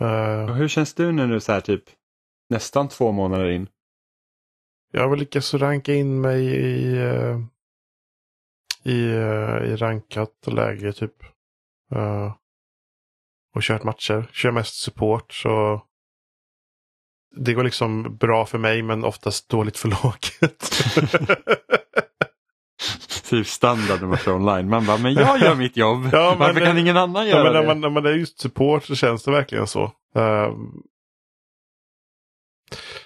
Uh, hur känns du nu, så här typ nästan två månader in? jag har väl lyckats ranka in mig i, eh, i, eh, i rankat läge typ. Uh, och kört matcher. Kör mest support så det går liksom bra för mig men oftast dåligt för laget. Typ standard när man kör online. Man bara, men jag gör mitt jobb. Ja, Varför kan ingen annan göra ja, men när det? Man, när man är just support så känns det verkligen så. Um,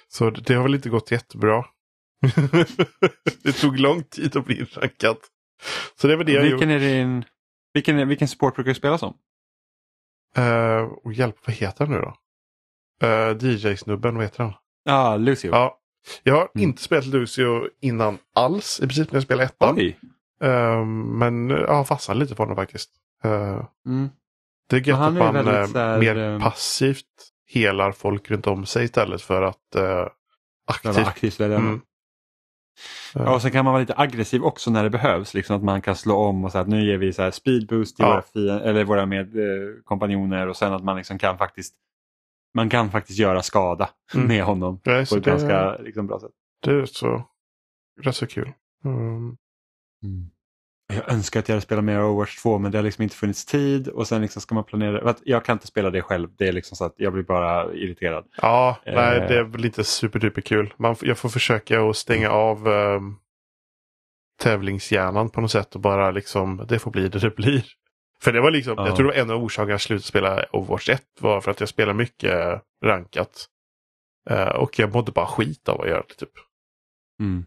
så det har väl inte gått jättebra. det tog lång tid att bli rankad. Så det var det vilken jag är din, vilken, vilken support brukar du spela som? Uh, och hjälp, vad heter han nu då? Uh, eh, DJ-snubben, vad heter han? Ja, ah, Lucio. Ja. Jag har mm. inte spelat Lucio innan alls, i princip när jag spelade ettan. Oj. Uh, men jag har fastnat lite på honom faktiskt. Uh, mm. Det är gött att man är mer um... passivt helar folk runt om sig istället för att uh, aktivt. aktivt välja. Mm. Ja, och sen kan man vara lite aggressiv också när det behövs. Liksom att man kan slå om och säga att nu ger vi så här speed boost till ja. våra, eller våra med, eh, kompanjoner och sen att man liksom kan faktiskt man kan faktiskt göra skada mm. med honom Nej, på ett det, ganska liksom, bra sätt. Det är så, rätt så kul. Mm. Mm. Jag önskar att jag hade spelat mer Overwatch 2 men det har liksom inte funnits tid och sen liksom ska man planera. Jag kan inte spela det själv. Det är liksom så att jag blir bara irriterad. Ja, eh. nej det är väl inte superduper kul. Man, jag får försöka att stänga mm. av eh, tävlingshjärnan på något sätt och bara liksom det får bli det det blir. För det var liksom, ja. jag tror det var en av orsakerna jag slutade spela Overwatch 1 var för att jag spelade mycket rankat. Uh, och jag mådde bara skit av att göra det typ. Mm.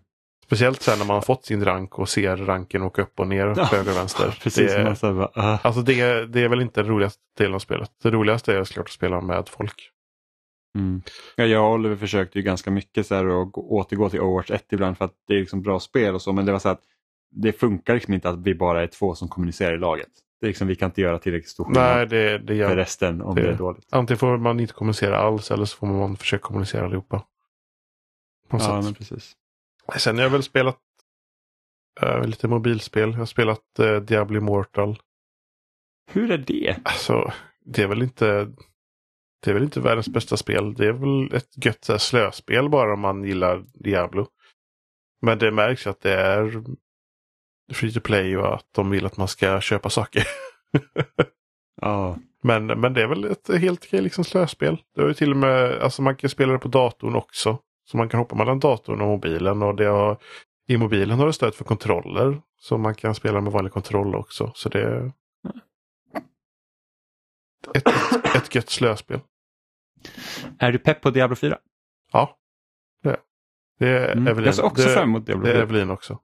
Speciellt sen när man har fått sin rank och ser ranken åka upp och ner, ja, höger och vänster. Precis, det, är, bara, uh. alltså det, det är väl inte den roligaste delen av spelet. Det roligaste är såklart att spela med folk. Mm. Ja, jag och Oliver försökte ju ganska mycket så här att återgå till Overwatch 1 ibland för att det är liksom bra spel och så men det var så att det funkar liksom inte att vi bara är två som kommunicerar i laget. Det är liksom, vi kan inte göra tillräckligt stor skillnad det, det gör, för resten om det, det, är dåligt. Antingen får man inte kommunicera alls eller så får man försöka kommunicera allihopa. ja, sätt. men precis. Sen har jag väl spelat äh, lite mobilspel. Jag har spelat äh, Diablo Immortal. Hur är det? Alltså, det är väl inte det är väl inte världens bästa spel. Det är väl ett gött så här, slöspel bara om man gillar Diablo. Men det märks att det är free to play och att de vill att man ska köpa saker. ja. men, men det är väl ett helt okej liksom slöspel. Det är till och med, alltså man kan spela det på datorn också. Så man kan hoppa mellan datorn och mobilen. Och det har, I mobilen har det stöd för kontroller. Så man kan spela med vanlig kontroll också. Så det är ett, ett, ett gött slöspel. Är du pepp på Diablo 4? Ja, det är det är mm. Evelyn. Jag ser också det, fram emot Diablo 4. Det är Evelyn också.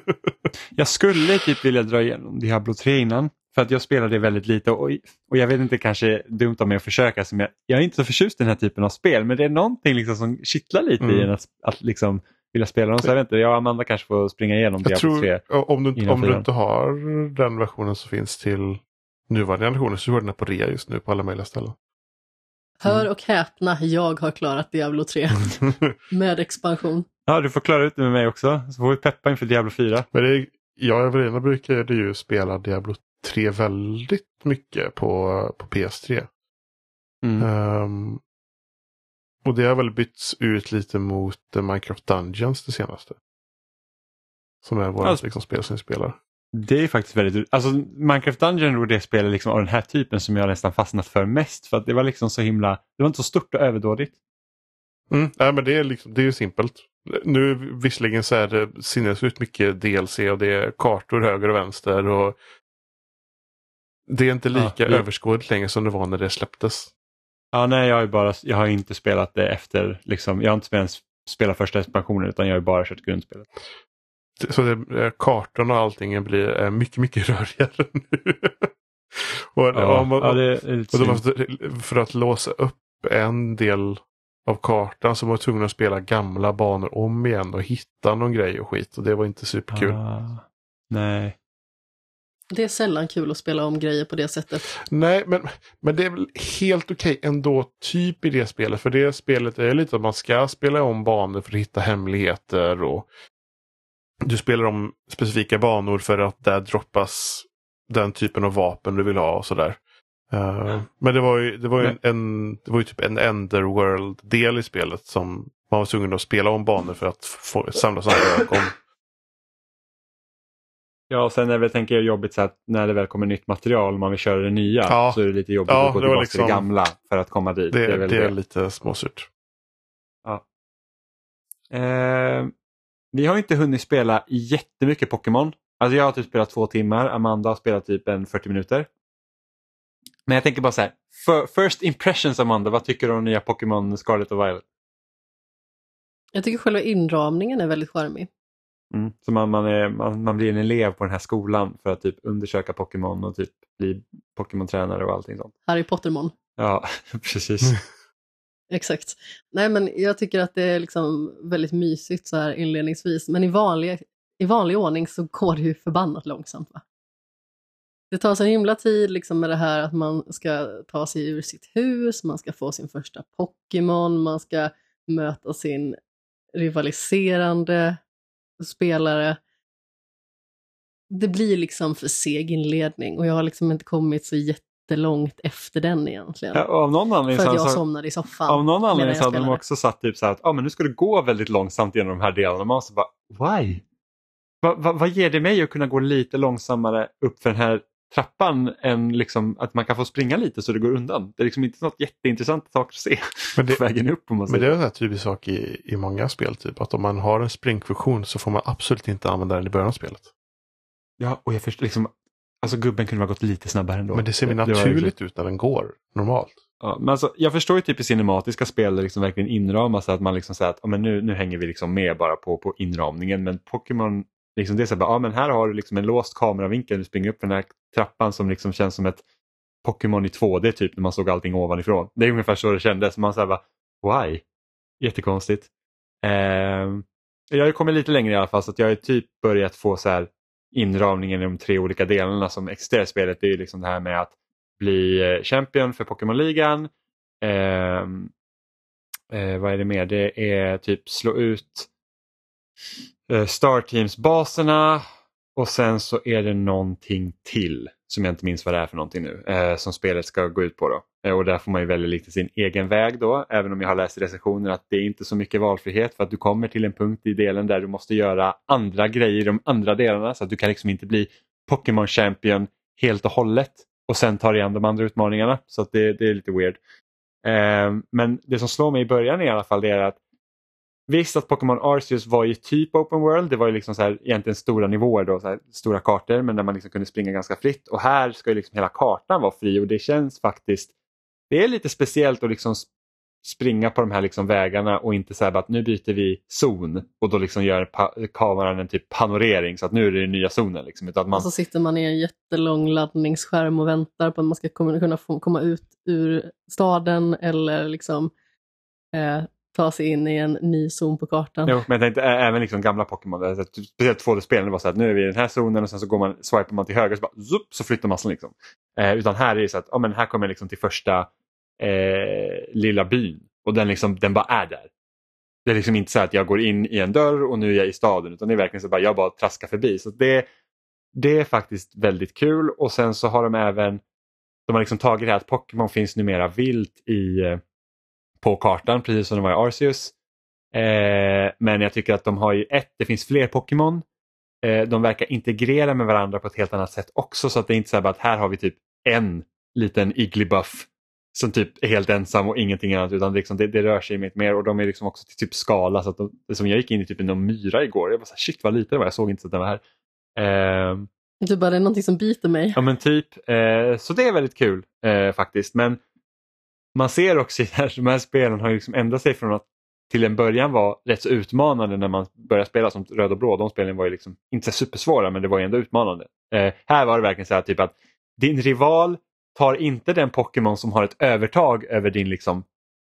jag skulle typ vilja dra igenom Diablo 3 innan. För att jag spelade väldigt lite och, och jag vet inte kanske dumt mig att försöka. Som jag, jag är inte så förtjust i den här typen av spel men det är någonting liksom som kittlar lite mm. i en att, att liksom vilja spela dem. Så jag vet inte, jag och Amanda kanske får springa igenom jag Diablo 3. Om, du, om du inte har den versionen som finns till nuvarande generationer så går den på rea just nu på alla möjliga ställen. Hör och häpna, jag har klarat Diablo 3 med expansion. Ja, du får klara ut det med mig också. Så får vi peppa inför Diablo 4. Men det är, jag och Evelina brukade ju spela Diablo 3 väldigt mycket på, på PS3. Mm. Um, och det har väl bytts ut lite mot Minecraft Dungeons det senaste. Som är vårt alltså, liksom, spel som vi spelar. Det är faktiskt väldigt Alltså Minecraft Dungeon var det spelet liksom av den här typen som jag nästan fastnat för mest. För att det var liksom så himla, det var inte så stort och överdådigt. Mm, nej, men det är, liksom, det är ju simpelt. Nu visserligen så är det sinnessjukt mycket DLC och det är kartor höger och vänster. och Det är inte lika ja, överskådligt längre som det var när det släpptes. Ja, nej, jag har, bara, jag har inte spelat det efter, liksom, jag har inte ens spelat första expansionen utan jag har bara kört grundspelet. Så det, eh, kartorna och allting blir är mycket, mycket rörigare nu. och, ja, och, och, ja, det är och för, för att låsa upp en del av kartan så var tvungna att spela gamla banor om igen och hitta någon grej och skit. Och det var inte superkul. Ah, nej. Det är sällan kul att spela om grejer på det sättet. Nej, men, men det är väl helt okej okay ändå typ i det spelet. För det spelet är lite att man ska spela om banor för att hitta hemligheter och du spelar om specifika banor för att där droppas den typen av vapen du vill ha och sådär. Uh, men det var ju, det var ju en, en, det var ju typ en Enderworld-del i spelet som man var tvungen att spela om banor för att få, samla sådana ögon. Ja, och sen är det tänker jag jobbigt så att när det väl kommer nytt material och man vill köra det nya Ja. så är det lite jobbigt Ja, att gå tillbaka till det liksom- gamla för att komma dit. Det, är väl det är det. lite småsurt. Eh, vi har inte hunnit spela jättemycket Pokémon. Alltså jag har typ spelat två timmar, Amanda har spelat typ en 40 minuter. Men jag tänker bara så här, för, first impressions Amanda, vad tycker du om nya Pokémon Scarlet och Violet? Jag tycker själva inramningen är väldigt charmig. Mm. Så man, man, är, man, man blir en elev på den här skolan för att typ undersöka Pokémon och typ bli Pokémon-tränare och allting sånt. Harry Pottermon. Ja, precis. Exakt. Nej men jag tycker att det är liksom väldigt mysigt så här inledningsvis. Men i vanlig, i vanlig ordning så går det ju förbannat långsamt. Va? Det tar så himla tid liksom med det här att man ska ta sig ur sitt hus, man ska få sin första Pokémon, man ska möta sin rivaliserande spelare. Det blir liksom för seg inledning och jag har liksom inte kommit så jättelångt efter den egentligen. Ja, och av någon anledning för så, att jag så, somnade i soffan. av någon anledning så hade de också satt typ så här att ah, men nu ska det gå väldigt långsamt genom de här delarna. Man måste bara, why? Va, va, vad ger det mig att kunna gå lite långsammare upp för den här trappan än liksom att man kan få springa lite så det går undan? Det är liksom inte något jätteintressant sak att se Men det, på vägen upp om man men det är en typisk sak i, i många spel. Typ, att om man har en springfunktion så får man absolut inte använda den i början av spelet. Ja, och jag förstår liksom, alltså gubben kunde ha gått lite snabbare ändå. Men det ser mer naturligt liksom- ut när den går normalt. Ja, men alltså, jag förstår ju typ i cinematiska spel där liksom verkligen inramas att man liksom säger att ja, men nu, nu hänger vi liksom med bara på, på inramningen. Men Pokémon, liksom det är så här, bara, ja, men här har du liksom en låst kameravinkel, du springer upp för den här trappan som liksom känns som ett Pokémon i 2D typ när man såg allting ovanifrån. Det är ungefär så det kändes. Man säger bara, why? Jättekonstigt. Eh, jag har kommit lite längre i alla fall så att jag har typ börjat få så här inramningen i de tre olika delarna som existerar i spelet. Det är ju liksom det här med att bli eh, champion för Pokémon-ligan. Eh, eh, vad är det mer? Det är typ slå ut Eh, Star Teams-baserna och sen så är det någonting till som jag inte minns vad det är för någonting nu eh, som spelet ska gå ut på. Då. Eh, och där får man ju välja lite sin egen väg då även om jag har läst i recensioner att det är inte så mycket valfrihet för att du kommer till en punkt i delen där du måste göra andra grejer i de andra delarna så att du kan liksom inte bli Pokémon Champion helt och hållet och sen tar igen de andra utmaningarna. Så att det, det är lite weird. Eh, men det som slår mig i början i alla fall det är att Visst att Pokémon Arceus var ju typ open world, det var ju liksom så här, egentligen stora nivåer då, så här, stora kartor men där man liksom kunde springa ganska fritt och här ska ju liksom hela kartan vara fri och det känns faktiskt, det är lite speciellt att liksom springa på de här liksom vägarna och inte så här att nu byter vi zon och då liksom gör kameran en typ panorering så att nu är det den nya zonen. Liksom, utan att man, Och så sitter man i en jättelång laddningsskärm och väntar på att man ska kunna få, komma ut ur staden eller liksom eh, ta sig in i en ny zon på kartan. Jo, men jag tänkte även liksom gamla Pokémon, typ, speciellt 2D-spelen, det var så att nu är vi i den här zonen och sen så går man, swipar man till höger så, bara, zup, så flyttar man sig. Liksom. Eh, utan här är det så att oh, men här kommer jag liksom till första eh, lilla byn och den, liksom, den bara är där. Det är liksom inte så att jag går in i en dörr och nu är jag i staden utan det är verkligen så att jag bara traskar förbi. Så det, det är faktiskt väldigt kul och sen så har de även de har liksom tagit det här att Pokémon finns numera vilt i, eh, på kartan precis som de var i Arceus. Eh, men jag tycker att de har ju ett, det finns fler Pokémon. Eh, de verkar integrera med varandra på ett helt annat sätt också så att det är inte så här bara att här har vi typ en liten Igglybuff som typ är helt ensam och ingenting annat utan liksom det, det rör sig mycket mer och de är liksom också till typ skala så att de, som jag gick in i typ en myra igår, jag var så här, shit vad liten den var, jag såg inte så att den var här. Eh, Du bara, det är någonting som biter mig. Ja men typ, eh, så det är väldigt kul eh, faktiskt. Men man ser också att de här spelen har liksom ändrat sig från att till en början var rätt så utmanande när man började spela som röd och blå. De spelen var ju liksom inte så supersvåra men det var ju ändå utmanande. Eh, här var det verkligen så här typ att din rival tar inte den Pokémon som har ett övertag över din liksom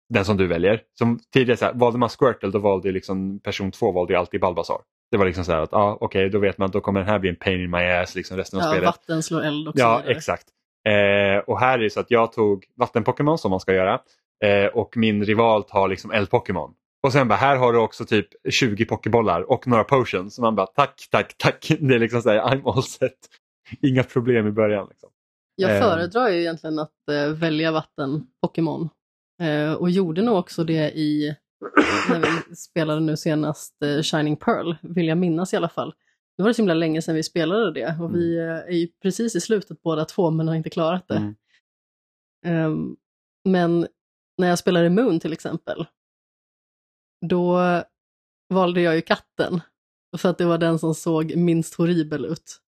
den som du väljer. Som tidigare så här, valde man Squirtle då valde liksom person två valde alltid Balbazar. Det var liksom så här att ah, okej då vet man att då kommer den här bli en pain in my ass liksom resten av Ja, spelet. vatten slår eld också. Ja, exakt. Eh, och här är det så att jag tog vatten-Pokémon som man ska göra eh, och min rival tar liksom eld-Pokémon. Och sen bara, här har du också typ 20 pokébollar och några potions. Så man bara, tack, tack, tack. Det är liksom så här, I'm all set. Inga problem i början. Liksom. Jag Eh. föredrar ju egentligen att eh, välja vatten-Pokémon. Eh, och gjorde nog också det i när vi spelade nu senast Shining Pearl, vill jag minnas i alla fall. Nu var det så himla länge sedan vi spelade det och vi eh, är ju precis i slutet båda två men har inte klarat det. Mm. Ehm, men när jag spelade Moon till exempel, då valde jag ju katten. För att det var den som såg minst horribel ut.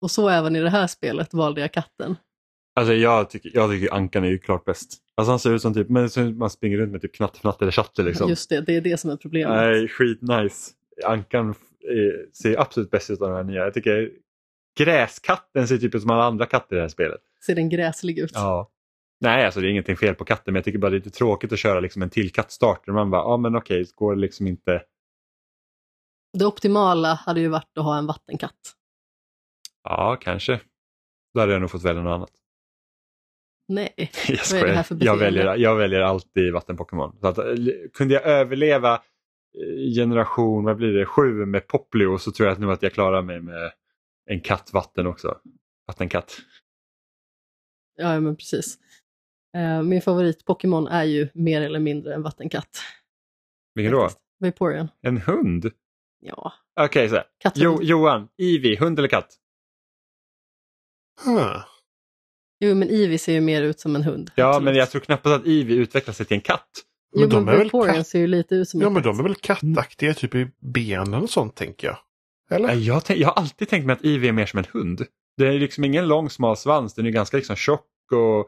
Och så även i det här spelet valde jag katten. Alltså jag tycker, jag tycker Ankan är ju klart bäst. Alltså han ser ut som typ, men så man springer runt med typ knatte eller chatte liksom. Just det, det är det som är problemet. Nej, skitnice. Ankan ser absolut bäst ut av de här nya. Jag tycker gräskatten ser typ ut som alla andra katter i det här spelet. Ser den gräslig ut? Ja. Nej, alltså det är ingenting fel på katten men jag tycker bara det är lite tråkigt att köra liksom en till kattstart. Man bara, ja men okej, går det liksom inte. Det optimala hade ju varit att ha en vattenkatt. Ja, kanske. Då hade jag nog fått välja något annat. Nej, Jag, Vad är det här för jag, beteende? väljer, jag väljer alltid vattenpokémon. Eh, kunde jag överleva generation vad blir det, sju med Poplio så tror jag nog att jag klarar mig med en katt vatten också. Vattenkatt. ja men precis. Eh, min favorit-Pokémon är ju mer eller mindre en vattenkatt. Vilken då? Vaporeon. En hund? Ja, Okej, så här. katthund. Jo, Johan, Ivy, hund eller katt? Huh. Jo, men Ivy ser ju mer ut som en hund. Ja, Absolut. men jag tror knappast att Ivy utvecklar sig till en katt. Men jo, de men är väl katt? ser ju lite ut som Ja en men de är väl kattaktiga typ i benen och sånt tänker jag. Eller? Nej, Jag, tänk, jag har alltid tänkt mig att Ivy är mer som en hund. Det är liksom ingen lång smal svans, den är ganska liksom tjock och,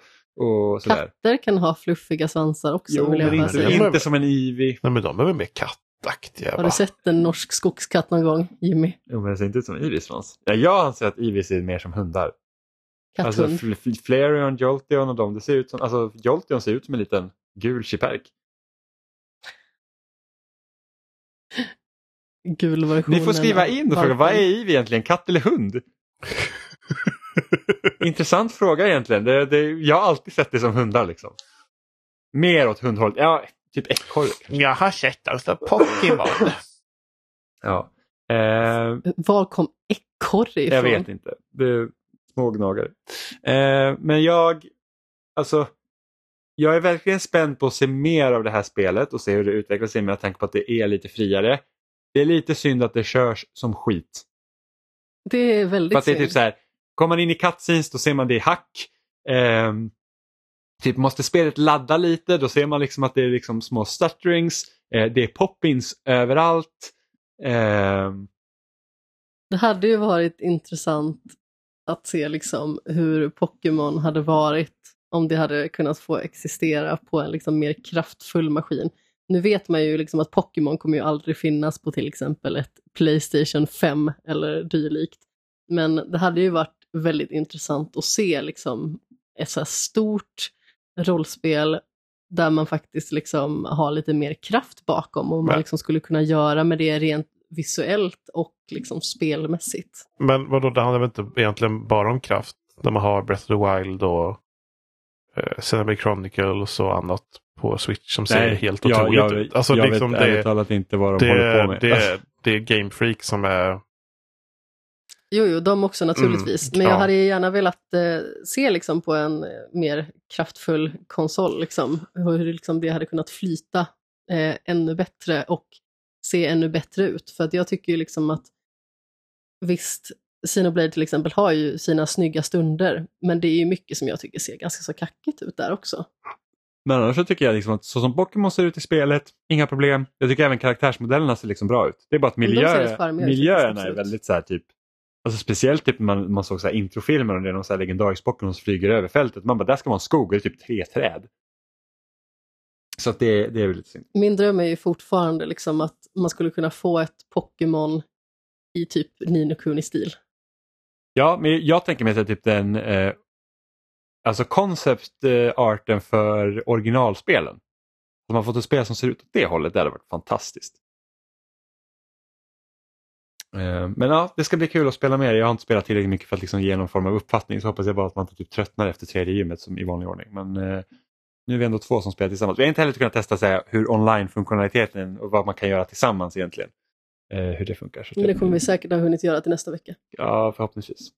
och sådär. Katter kan ha fluffiga svansar också Jo, vill jag men inte, säga. inte som en Ivy. Nej men de är väl mer kattaktiga Har va? du sett en norsk skogskatt någon gång, Jimmy? Jo, men det ser inte ut som Ivys svans. Ja, jag anser att Ivy ser mer som hundar. Alltså Katthund. Fl- Flareon, Jolteon och de, det ser ut som, alltså Jolteon ser ut som en liten gul chiperk. Gul versionen Ni får skriva in och fråga, vad är. Ivy egentligen, katt eller hund? Intressant fråga egentligen. Det, det, jag har alltid sett det som hundar liksom. Mer åt hundhållet. Ja, typ ekorre. Jag har sett alltså Pokémon. Ja. Eh, Var kom ekorre ifrån? jag vet inte. Det är små gnagare. Eh, men jag, alltså, jag är verkligen spänd på att se mer av det här spelet och se hur det utvecklar sig med tanke på att det är lite friare. Det är lite synd att det körs som skit. Det är väldigt För att det är typ synd. så här, kommer man in i cutscenes då ser man det i hack. Ehm, typ måste spelet ladda lite då ser man liksom att det är liksom små stutterings. Eh, det är poppins överallt. Ehm, Det hade ju varit intressant att se liksom hur Pokémon hade varit om det hade kunnat få existera på en liksom mer kraftfull maskin. Nu vet man ju liksom att Pokémon kommer ju aldrig finnas på till exempel ett Playstation 5 eller dylikt. Men det hade ju varit väldigt intressant att se liksom ett så här stort rollspel där man faktiskt liksom har lite mer kraft bakom och man liksom skulle kunna göra med det rent visuellt och liksom spelmässigt. Men vadå, det handlar väl inte egentligen bara om kraft? När man har Breath of the Wild och eh, Xenoblade Chronicles och annat på Switch som ser helt jag, otroligt jag, ut. Alltså, jag liksom vet det, ärligt talat inte vad de håller på det, med. det, det är Game Freak som är... Jo, jo, de också naturligtvis. Mm, Men jag ja. hade gärna velat eh, se liksom på en eh, mer kraftfull konsol, liksom, hur liksom det hade kunnat flyta eh, ännu bättre och se ännu bättre ut. För att jag tycker ju liksom att visst, Xenoblade till exempel har ju sina snygga stunder, men det är ju mycket som jag tycker ser ganska så kackigt ut där också. Men annars så tycker jag liksom att så som Pokémon ser ut i spelet, inga problem. Jag tycker även karaktärsmodellerna ser liksom bra ut. Det är bara att miljö, miljöerna är väldigt så här typ Alltså speciellt typ man, man såg så här introfilmer och det är någon så här legendarisk Pokémon som flyger över fältet. Man bara, där ska vara en skog och det är typ tre träd. Så att det, det är väl lite synd. Min dröm är ju fortfarande liksom att man skulle kunna få ett Pokémon i typ Nino Kuni-stil. Ja, men jag tänker mig att typ den eh, alltså concept-arten eh, för originalspelen. Om man fått ett spel som ser ut åt det hållet, det hade varit fantastiskt. Eh, men ja, det ska bli kul att spela med. Jag har inte spelat tillräckligt mycket för att liksom ge någon form av uppfattning så hoppas jag bara att man inte typ tröttnar efter tredje gymmet som i vanlig ordning. Men eh, nu är vi ändå två som spelar tillsammans. Vi har inte heller kunnat testa så här, hur online-funktionaliteten och vad man kan göra tillsammans egentligen. Eh, hur det funkar. Så Men det kommer vi säkert ha hunnit göra till nästa vecka. Ja, förhoppningsvis.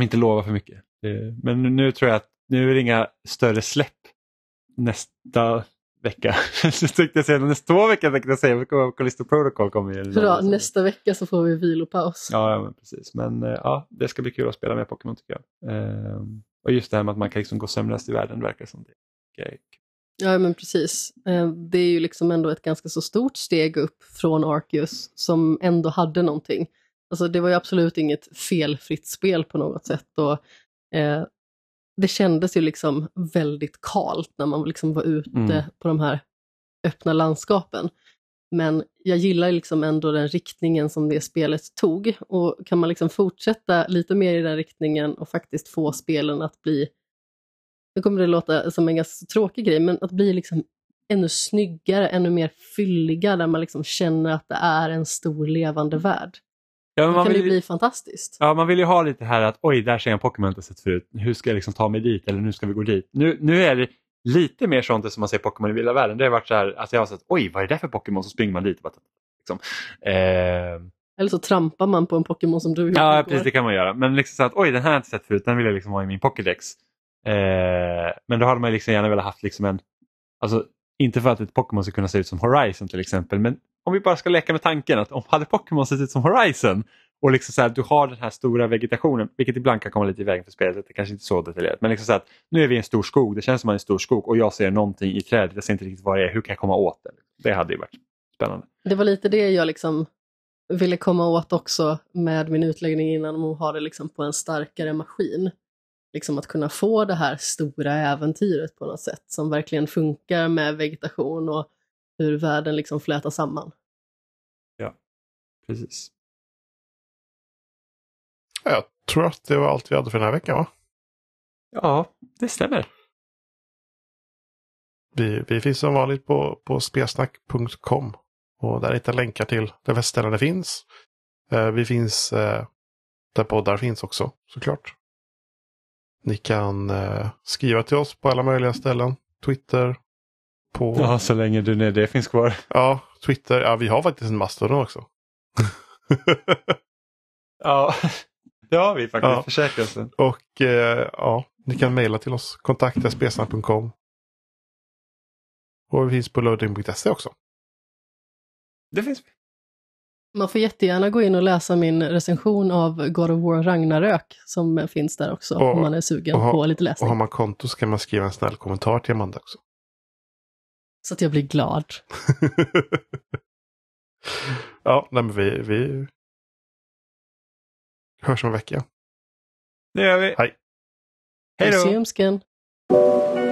Inte lova för mycket. Men nu tror jag att nu är det inga större släpp nästa vecka. så tänkte jag säga nästa två veckor tänkte jag säga, Callisto Protocol kommer ju. Bra, nästa vecka så får vi vilopaus. Ja, ja men precis. Men eh, ja, det ska bli kul att spela med Pokémon tycker jag. Ehm, och just det här med att man kan liksom gå sömnlöst i världen verkar som det. Okay. Ja, men precis. Eh, det är ju liksom ändå ett ganska så stort steg upp från Arceus som ändå hade någonting. Alltså det var ju absolut inget felfritt spel på något sätt. Och, eh, det kändes ju liksom väldigt kalt när man liksom var ute mm. på de här öppna landskapen. Men jag gillar liksom ändå den riktningen som det spelet tog och kan man liksom fortsätta lite mer i den riktningen och faktiskt få spelen att bli, nu kommer det låta som en ganska tråkig grej, men att bli liksom ännu snyggare, ännu mer fylliga där man liksom känner att det är en stor levande värld. Ja, men man kan vill, det bli fantastiskt. Ja, man vill ju ha lite här att oj, där ser jag en Pokémon inte sett förut. Hur ska jag liksom ta mig dit eller nu ska vi gå dit. Nu, nu är det lite mer sånt som man ser Pokémon i vilda världen. Det har varit så här, alltså jag har sett oj, vad är det för Pokémon? Så springer man dit. Bara, liksom. eh... Eller så trampar man på en Pokémon som du Ja, precis det kan man göra. Men liksom så att oj, den här har jag inte sett förut, den vill jag liksom ha i min Pokédex. Eh... Men då hade man liksom gärna velat haft liksom en, alltså inte för att ett Pokémon ska kunna se ut som Horizon till exempel, men om vi bara ska leka med tanken att om hade Pokémon sett ut som Horizon och liksom så här, du har den här stora vegetationen, vilket ibland kan komma lite i vägen för spelet, det kanske inte så detaljerat, men liksom så att nu är vi i en stor skog, det känns som att man är en stor skog och jag ser någonting i trädet, jag ser inte riktigt vad det är, hur kan jag komma åt det? Det hade ju varit spännande. Det var lite det jag liksom ville komma åt också med min utläggning innan om att ha det liksom på en starkare maskin. Liksom att kunna få det här stora äventyret på något sätt som verkligen funkar med vegetation och hur världen liksom flätar samman. Ja, precis. Jag tror att det var allt vi hade för den här veckan va? Ja, det stämmer. Vi, vi finns som vanligt på, på spelsnack.com och där hittar länkar till där ställen finns. Eh, vi finns eh, där poddar finns också såklart. Ni kan eh, skriva till oss på alla möjliga ställen. Twitter. På... Ja, så länge du när det finns kvar. Ja, Twitter. Ja, vi har faktiskt en Mastodon också. ja, det har vi faktiskt. Ja. Försäkrelsen. Och eh, ja, ni kan mejla till oss. Kontakta spesnack.com. Och vi finns på loading.se också. Det finns vi. Man får jättegärna gå in och läsa min recension av God of War Ragnarök som finns där också och, om man är sugen ha, på lite läsning. Och har man konto så kan man skriva en snäll kommentar till Amanda också. Så att jag blir glad. ja, nej men vi, vi hörs om en vecka. Det gör vi. Hej. Hej då.